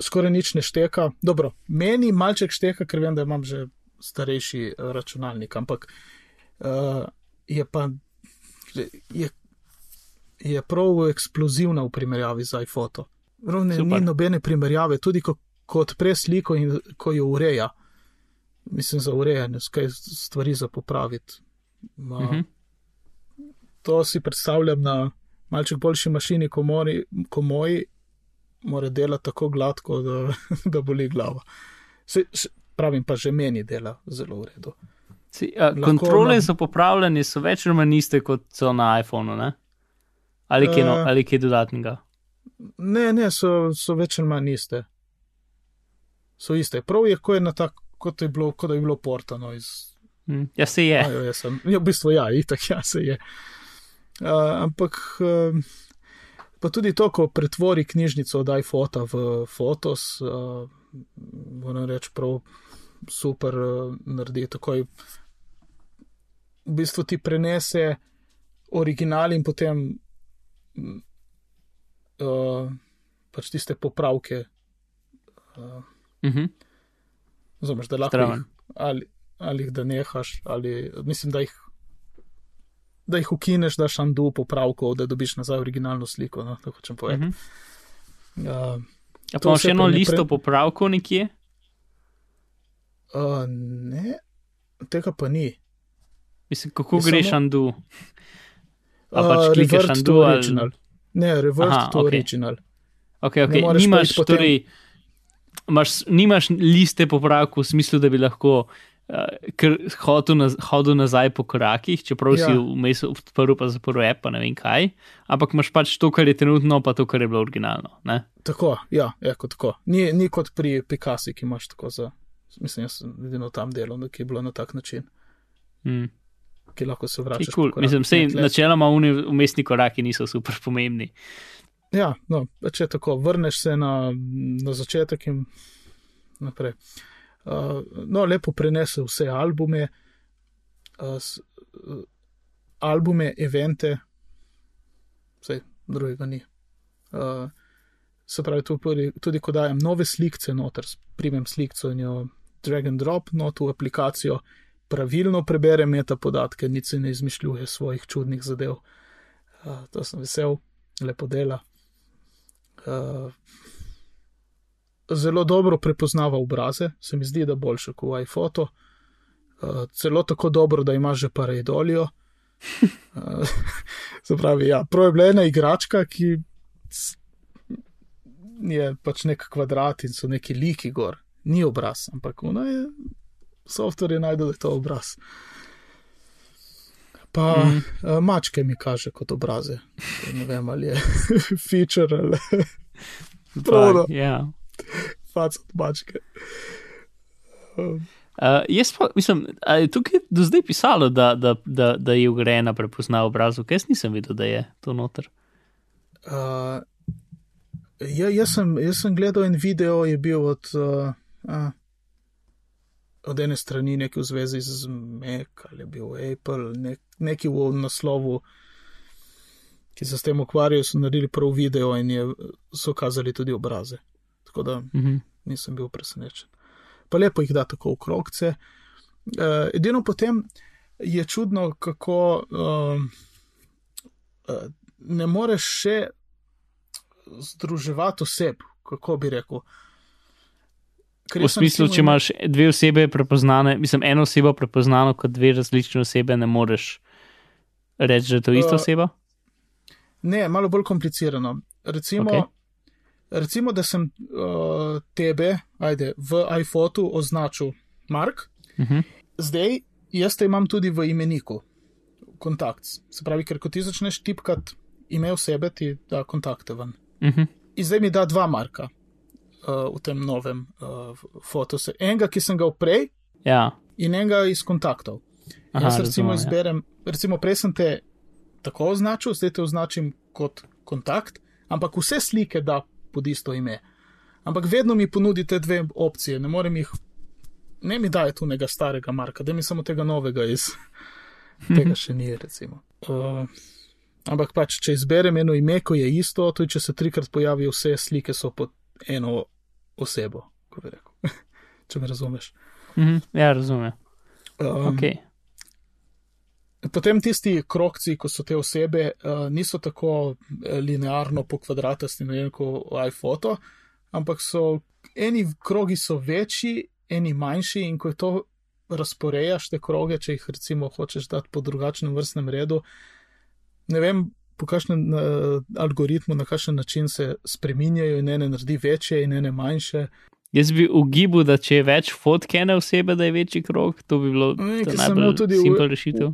skoraj nič ne šteka. Dobro, meni malček šteka, ker vem, da imam že starejši računalnik, ampak uh, je pa je, je prav eksplozivna v primerjavi z iPhoto. Ravno ni nobene primerjave, tudi ko, ko odpre sliko in ko jo ureja. Mislim, za urejanje, skaj stvari za popraviti. Ma, Mhm. To si predstavljam na malček boljši mašini, ko, mori, ko moji, mora delati tako gladko, da, da boli glava. Se, pravim pa, že meni dela zelo v redu. Si, a, Lahko kontrole imam- za popravljanje so več ali manj iste kot so na iPhonu, ne? Ali kaj, no, Eh. ali kaj dodatnega? Ne, ne, so, so več ali manj iste. So iste. Prav je, ko je na tak, kot je bilo, kot je bilo portano iz Hm. Ja, se je. Ajo, jaz sem. Ja, v bistvu ja, itak ja se je. Uh, ampak uh, pa tudi to, ko pretvori knjižnico od iPhota v Fotos, uh, moram reči, prav super uh, naredi. Takoj v bistvu ti prenese original in potem mm, uh, pač tiste popravke. Uh, Mhm. Zameš, da lahko Zdravo. jih, ali, ali jih da nehaš, ali mislim, da jih, da jih ukineš, daš andu popravkov, da dobiš nazaj originalno sliko. No, to hočem povedati. Mhm. Uh, Ja, To pa imaš vse eno listo pre- popravkov nekje? uh, ne, tega pa ni. Mislim, kako Je greš samo- andu? A Uh, pač klikaš revert undo ali- original. Ne, revert Aha, to ok. original. Okay, okay. Nimaš, torej, imaš, nimaš liste popravkov v smislu, da bi lahko uh, hodil, naz, hodil nazaj po korakih, čeprav ja. si Ja. vmes odprl pa zaprl app, pa ne vem kaj. Ampak imaš pač to, kar je trenutno, pa to, kar je bilo originalno. Ne? Tako, ja, je kot tako. Ni, ni kot pri Picassi, ki imaš tako za. Mislim, jaz sem edino tam delal, ki je bilo na tak način, Mm. Ki lahko se vračaš. cool. Mislim, sej, načeloma umestni koraki niso super pomembni. Ja, no, če tako vrneš se na, na začetek in naprej. Uh, no, lepo prenese vse albume, uh, s, uh, albume, evente, vse drugega ni. Uh, se pravi, tudi, tudi ko dajem nove slikce noter, primem slikco in jo drag and drop not v aplikacijo, pravilno prebere meta podatke, nič se ne izmišljuje svojih čudnih zadev. Uh, to sem vesel, lepo dela. Uh, zelo dobro prepoznava obraze, se mi zdi, da boljše kot iPhoto. Uh, celo tako dobro, da ima že pareidolijo. Uh, se pravi, ja, prav je bila ena igračka, ki je pač nek kvadrat in so neki liki gor, ni obraz, ampak ona je, software je najdel, da je to obraz. Pa mm. uh, mačke mi kaže kot obraze. Ne vem, ali je feature ali Prav, no. Ja. fac od mačke. Um, Uh, jaz pa, mislim, a je tukaj do zdaj pisalo, da, da, da, da je ugrajena prepozna obrazov, jaz nisem videl, da je to noter. Uh, ja, jaz, sem, jaz sem gledal en video, je bil od, uh, uh, od ene strani nekaj v zvezi z Mac ali je bil Apple, nek, neki v naslovu, ki se s tem ukvarjajo, so naredili prav video in je, so kazali tudi obraze. Tako da Mhm. nisem bil presenečen. Pa lepo jih da tako v krogce. Uh, edino potem je čudno, kako um, uh, ne moreš še združevati oseb, kako bi rekel. Ker V smislu, če imaš dve osebe prepoznane, mislim, eno osebo prepoznano kot dve različne osebe, ne moreš reči, da je to ista Uh, oseba. Ne, malo bolj komplicirano. Recimo, okay. recimo da sem uh, tebe, ajde, v iPhotu označil Mark, Uh -huh. zdaj jaz te imam tudi v imeniku, kontakt. Se pravi, ker ko ti začneš tipkati ime osebe, ti da kontakte ven. Uh -huh. In zdaj mi da dva Marka uh, v tem novem uh, fotosu. Enega, ki sem ga prej, Ja, in enega iz kontaktov. Aha, jaz recimo razumem, ja. izberem, recimo prej sem te tako označil, zdaj te označim kot kontakt, ampak vse slike da pod isto ime. Ampak vedno mi ponudi te dve opcije, ne morem jih, ne mi daje tu nekega starega marka, da mi samo tega novega iz tega še ni, recimo. Uh, ampak pač, če izberem eno ime, ko je isto, tudi če se trikrat pojavijo vse slike, so pod eno osebo, ko bi rekel. če me razumeš. uh -huh. ja razumem. Um, Okay. Potem tisti krokci, ko so te osebe, uh, niso tako eh, linearno po kvadratasti, ne vem, kot iPhoto, ampak so eni krogi so večji, eni manjši in ko je to razporejaš te kroge, če jih recimo hočeš dati po drugačnem vrstnem redu, ne vem, po kakšnem uh, algoritmu, na kakšen način se spreminjajo in ene naredi večje in ene manjše. Jaz bi ugibal, da če je več fotke ene osebe, da je večji krog, to bi bilo Ne, imel najbolj tudi v- simpel rešitev.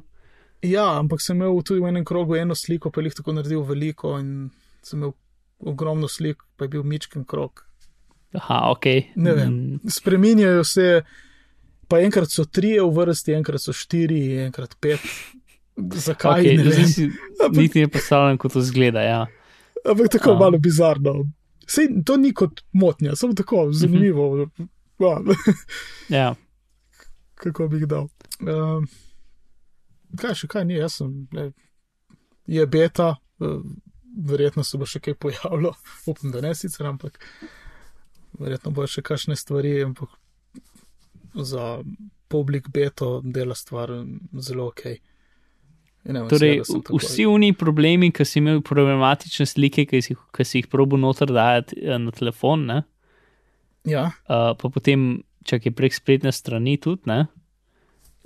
Ja, ampak sem imel tudi v enem krogu eno sliko, pa jih tako naredil veliko in sem imel ogromno slik, pa je bil mičken krog. Aha, ok. Ne vem. Mm, Spreminjajo se, pa enkrat so trije v vrsti, enkrat so štiri, enkrat pet. Zakaj? Okay, ne vem. si, niti ne predstavljam, kako to zgleda. Ja. Ampak tako A. malo bizarno. Sej, to ni kot motnja, samo tako zanimivo. Ja, Ja. kako bi jih dal. Um, kaj še kaj ni, jaz sem. Ne, je beta, eh, verjetno se bo še kaj pojavilo, upam, da ne sicer, ampak verjetno bo še kakšne stvari, ampak za publik beto dela stvar zelo ok. Ne vem, Torej, seveda tako- vsi oni problemi, ki si imel problematične slike, ki si, ki si jih probo noter dajati eh, na telefon, ne? Ja, Uh, pa potem, če je prek spletne strani tudi, ne?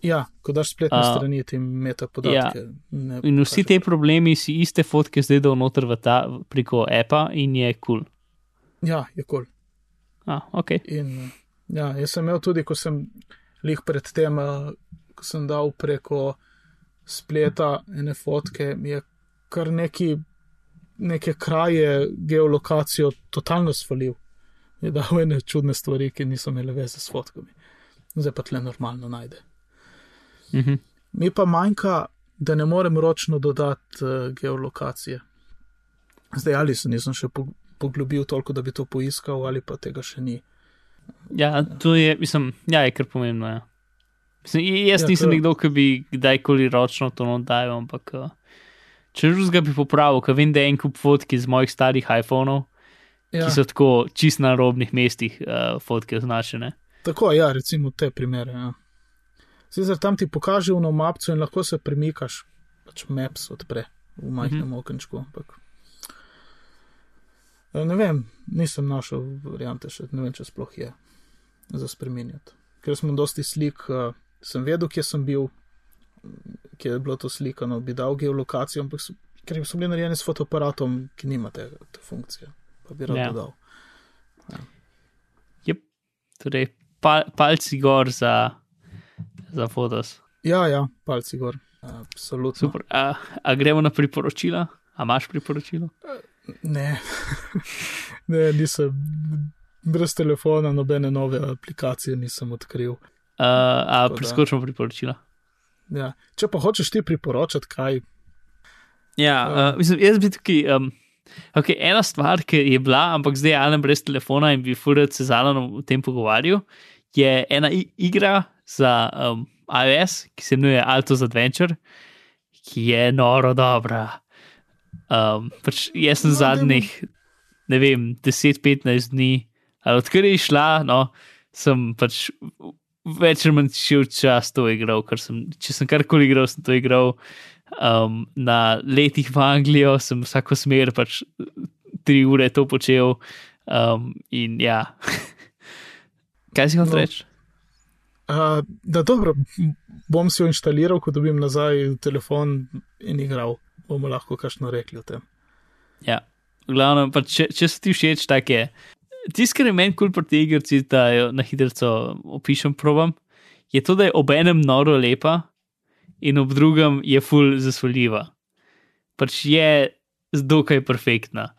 ja, ko daš spletne A. strani, ti meta podatke. ne In vsi pokaže. te problemi si iste fotke zdaj dal noter v ta preko appa in je kul. Cool. Ja, je kul. Cool. Ah, ok. In ja, jaz sem imel tudi, ko sem lih pred tem, eh, ko sem dal preko spleta ene fotke, mi je kar neki, neke kraje, geolokacijo totalno svalil. Je dal ene čudne stvari, ki niso imele veze s fotkami. Zdaj pa tle normalno najde. Mhm. Mi pa manjka, da ne morem ročno dodati uh, geolokacije. Zdaj ali se nisem še po- poglobil toliko, da bi to poiskal, ali pa tega še ni. Ja, to je, mislim, ja, je kar pomembno. Ja. Mislim, jaz Ja, nisem to- nekdo, ki bi kdajkoli ročno to nodajal, ampak uh, če drugega bi popravil, ker vem, da je en kup fotk iz mojih starih iPhonov, ja. Ki so tako čist na robnih mestih uh, fotke označene. tako, ja, recimo te primere. Ja. Sicer tam ti pokaže v mapcu in lahko se premikaš, pač maps odpre v majhnem mm -hmm. okenčku. Ampak... Eh, Ne vem, nisem našel variante še, ne vem, če sploh je za spremenjati. Ker sem dosti slik, uh, sem vedel, kje sem bil, kje je bilo to slikano, bi dal geolokacijo, ampak so, ker so bili narejeni s fotoaparatom, ki nima te, te funkcije, pa bi rad Ja. ja. dodal. Torej, pal, palci gor za, za fotos. Ja, ja, palci gor. Absolutno. Super. A, a gremo na priporočila? A imaš priporočilo? Ne, ne, nisem. Brez telefona, nobene nove aplikacije nisem odkril. Uh, a preskočimo priporočila. Ja. Če pa hočeš ti priporočati, kaj Ja, uh, mislim, jaz bi tukaj. Um, okay, ena stvar, ki je bila, ampak zdaj je Alan brez telefona in bi furat se z Alanom o tem pogovarjal, je ena igra za um, iOS, ki se imenuje Altos Adventure, ki je noro dobra. Um, pač jaz sem No, zadnjih, ne vem, 10-15 dni, ali odkar je šla, no, sem pač več ali manj šel čas to igral, ker sem, če sem karkoli igral, sem to igral. Um, na letih v Anglijo sem vsako smer pač tri ure to počel. Um, in ja, kaj si hotel No. reči? Uh, da, dobro, bom si jo inštaliral, ko dobim nazaj telefon in igral. Bomo lahko kakšno rekli o tem. Ja, v glavnem, pa če, če so ti všeč take. Tisto, kar je meni kul cool pri tej igrici, da jo na hitro opišem, probam, je to, da je ob enem noro lepa in ob drugem je full zasvoljiva. Pač je dokaj perfektna,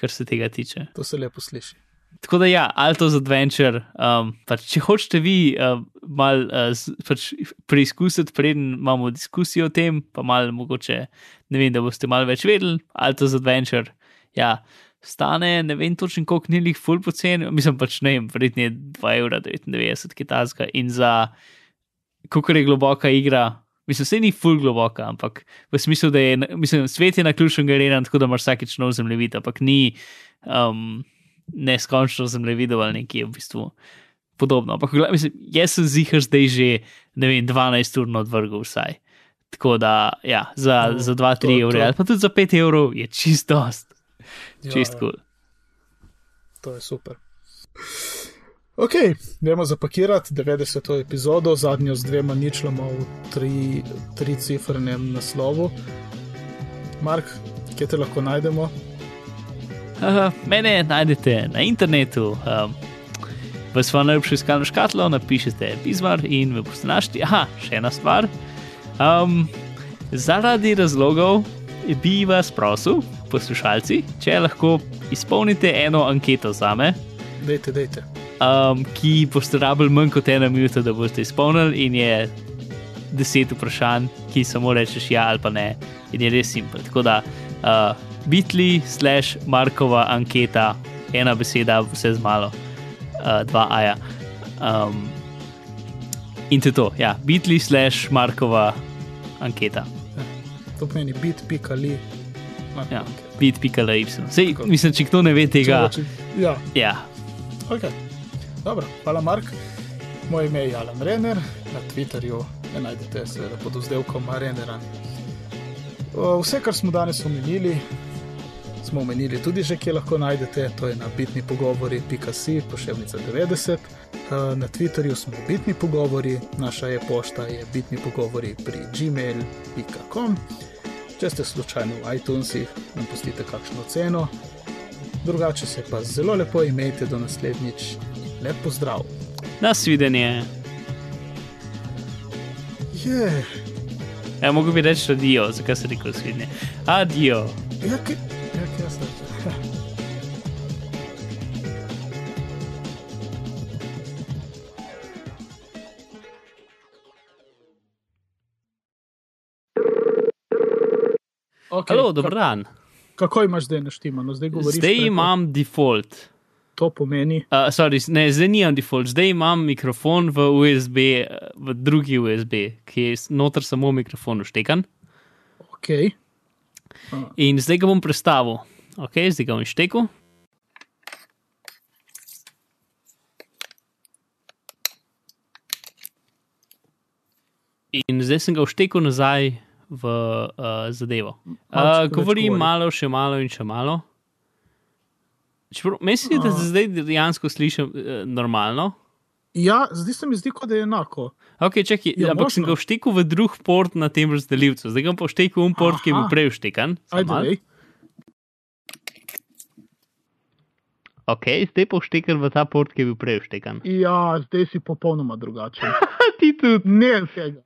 kar se tega tiče. To se lepo sliši. Tako da ja, Alto's Adventure, um, pač če hočete vi um, mal uh, pač preizkusiti, preden imamo diskusijo o tem, pa malo mogoče, ne vem, da boste malo več vedeli, Alto's Adventure, ja, stane, ne vem točno koliko nilih full poceni, mislim pač ne vem, verjetno je 2,99 evra kitajska in za, koliko je globoka igra, mislim, se ni full globoka, ampak v smislu, da je, mislim, svet je na ključnem garenan, tako da imaš vsakeč nov zemljevid, ampak ni. Um, neskončno zemljevidov ali nekje v bistvu podobno. Ampak mislim, jaz sem zihar zdaj že, ne vem, 12 ur odvrgel vsaj. Tako da, ja, za, No, za 2-3 to- evre, ali pa tudi za 5 evrov je čist dost, čist ja. kul. Cool. To je super. Ok, gremo zapakirati 90. epizodo, zadnjo z dvema ničlama v tri, tri cifrnem naslovu. Mark, kje te lahko najdemo? Uh, mene najdete na internetu. Um, v svojo najljubšo iskalno škatlo napišete Bizmar in v boste našli. Aha, še ena stvar. Um, zaradi razlogov bi vas prosil, poslušalci, če lahko izpolnite eno anketo za me, Dejte, dejte. um, ki boste rabili manj kot eno minuto, da boste izpolnili, in je deset vprašanj, ki samo rečeš ja ali pa ne, in je res simpel. Tako da uh, bitli slash Markova anketa, ena beseda, vse z malo, uh, dva aja. Um, in to je to, ja, bitli slash Markova anketa. To pomeni bit.li. Ja, bit.ly. Sej, mislim, če kdo ne ve tega, Ja, ja, ok. Dobro, hvala Mark. Moje ime je Alan Renner, na Twitterju me najdete seveda pod vzdevkom Renneran. Vse, kar smo danes omenili, smo omenili tudi že, kje lahko najdete, to je na bitni pogovori.si, pošiljka 90. Eh, Na Twitterju smo bitni pogovori, naša e-pošta je bitni pogovori pri gmail.com. Če ste slučajno v iTunesih, nam pustite kakšno ceno. Drugače se pa zelo lepo imejte do naslednjič. Lep pozdrav. nasvidenje. Je, Ja, mogo bi reči adijo, zakaj se rekel svidne. Adijo. ja, kaj, ja, kaj jaz rečem. Okay, Halo, dober dan. Kako imaš zdaj naštimano? Zdaj. Zdaj preko- imam default. To pomeni. Uh, sorry, ne, zdaj nimam default, zdaj imam mikrofon v USB, eh, v drugi USB, ki je noter samo mikrofon vštekan. Ok. In zdaj ga bom prestavil. Ok, zdaj ga bom štekel. In zdaj sem ga vštekel nazaj v uh, zadevo. Uh, govori. malo, še malo in še malo. Mislim, da se zdaj dejansko slišim uh, normalno. Ja, zdi se mi, zdi, kot da je enako. Ok, čakaj, Ja, ja, ampak sem možno. ga vštekel v drug port na tem razdelilcu, zdaj ga bom vštekel v port, ki je bil Aha. prej vštekan. Ok, zdaj pa vštekan v ta port, ki je bil prej vštekan. Ja, zdaj si popolnoma drugačen. Ti tudi. Ne v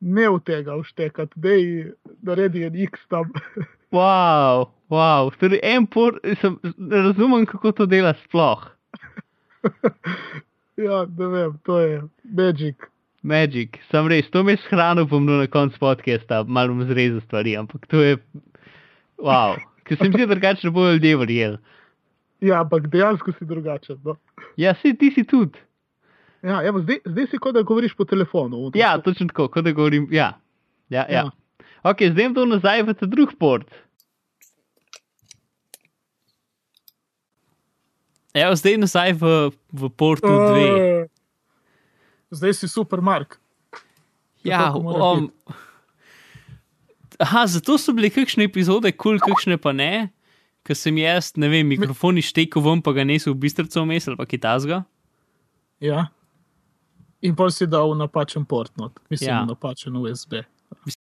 ne v tega vštekati, da je naredi en X tam. Wow, wow. Torej, en port, sem, ne razumem, kako to dela sploh. ja, ne vem, to je magic. Magic, sam res, to me je shranil, bom na koncu podcasta, malo bom zrezal stvari, ampak to je. Wow, ker sem že drugače ne bojo ljudje verjeli. Ja, ampak dejansko si drugačen. No? Ja, si ti si tudi. Ja, ja evo, zdaj, zdaj si kot da govoriš po telefonu. Ja, točno tako, kot da govorim. Ja. Ja, ja. ja. Ok, zdaj jim to nazaj v ta drug port. Evo, zdaj nazaj v, v portu 2. Uh, zdaj si super, Mark. Ja, um, aha, zato so bile kakšne epizode, kul, cool, kakšne pa ne, ker sem jaz, ne vem, mikrofon iztekel ven, pa ga nisem v bistrico vmes ali pa kitajska. Ja. In bolj si dal napačen port, not. mislim, ja. napačen USB.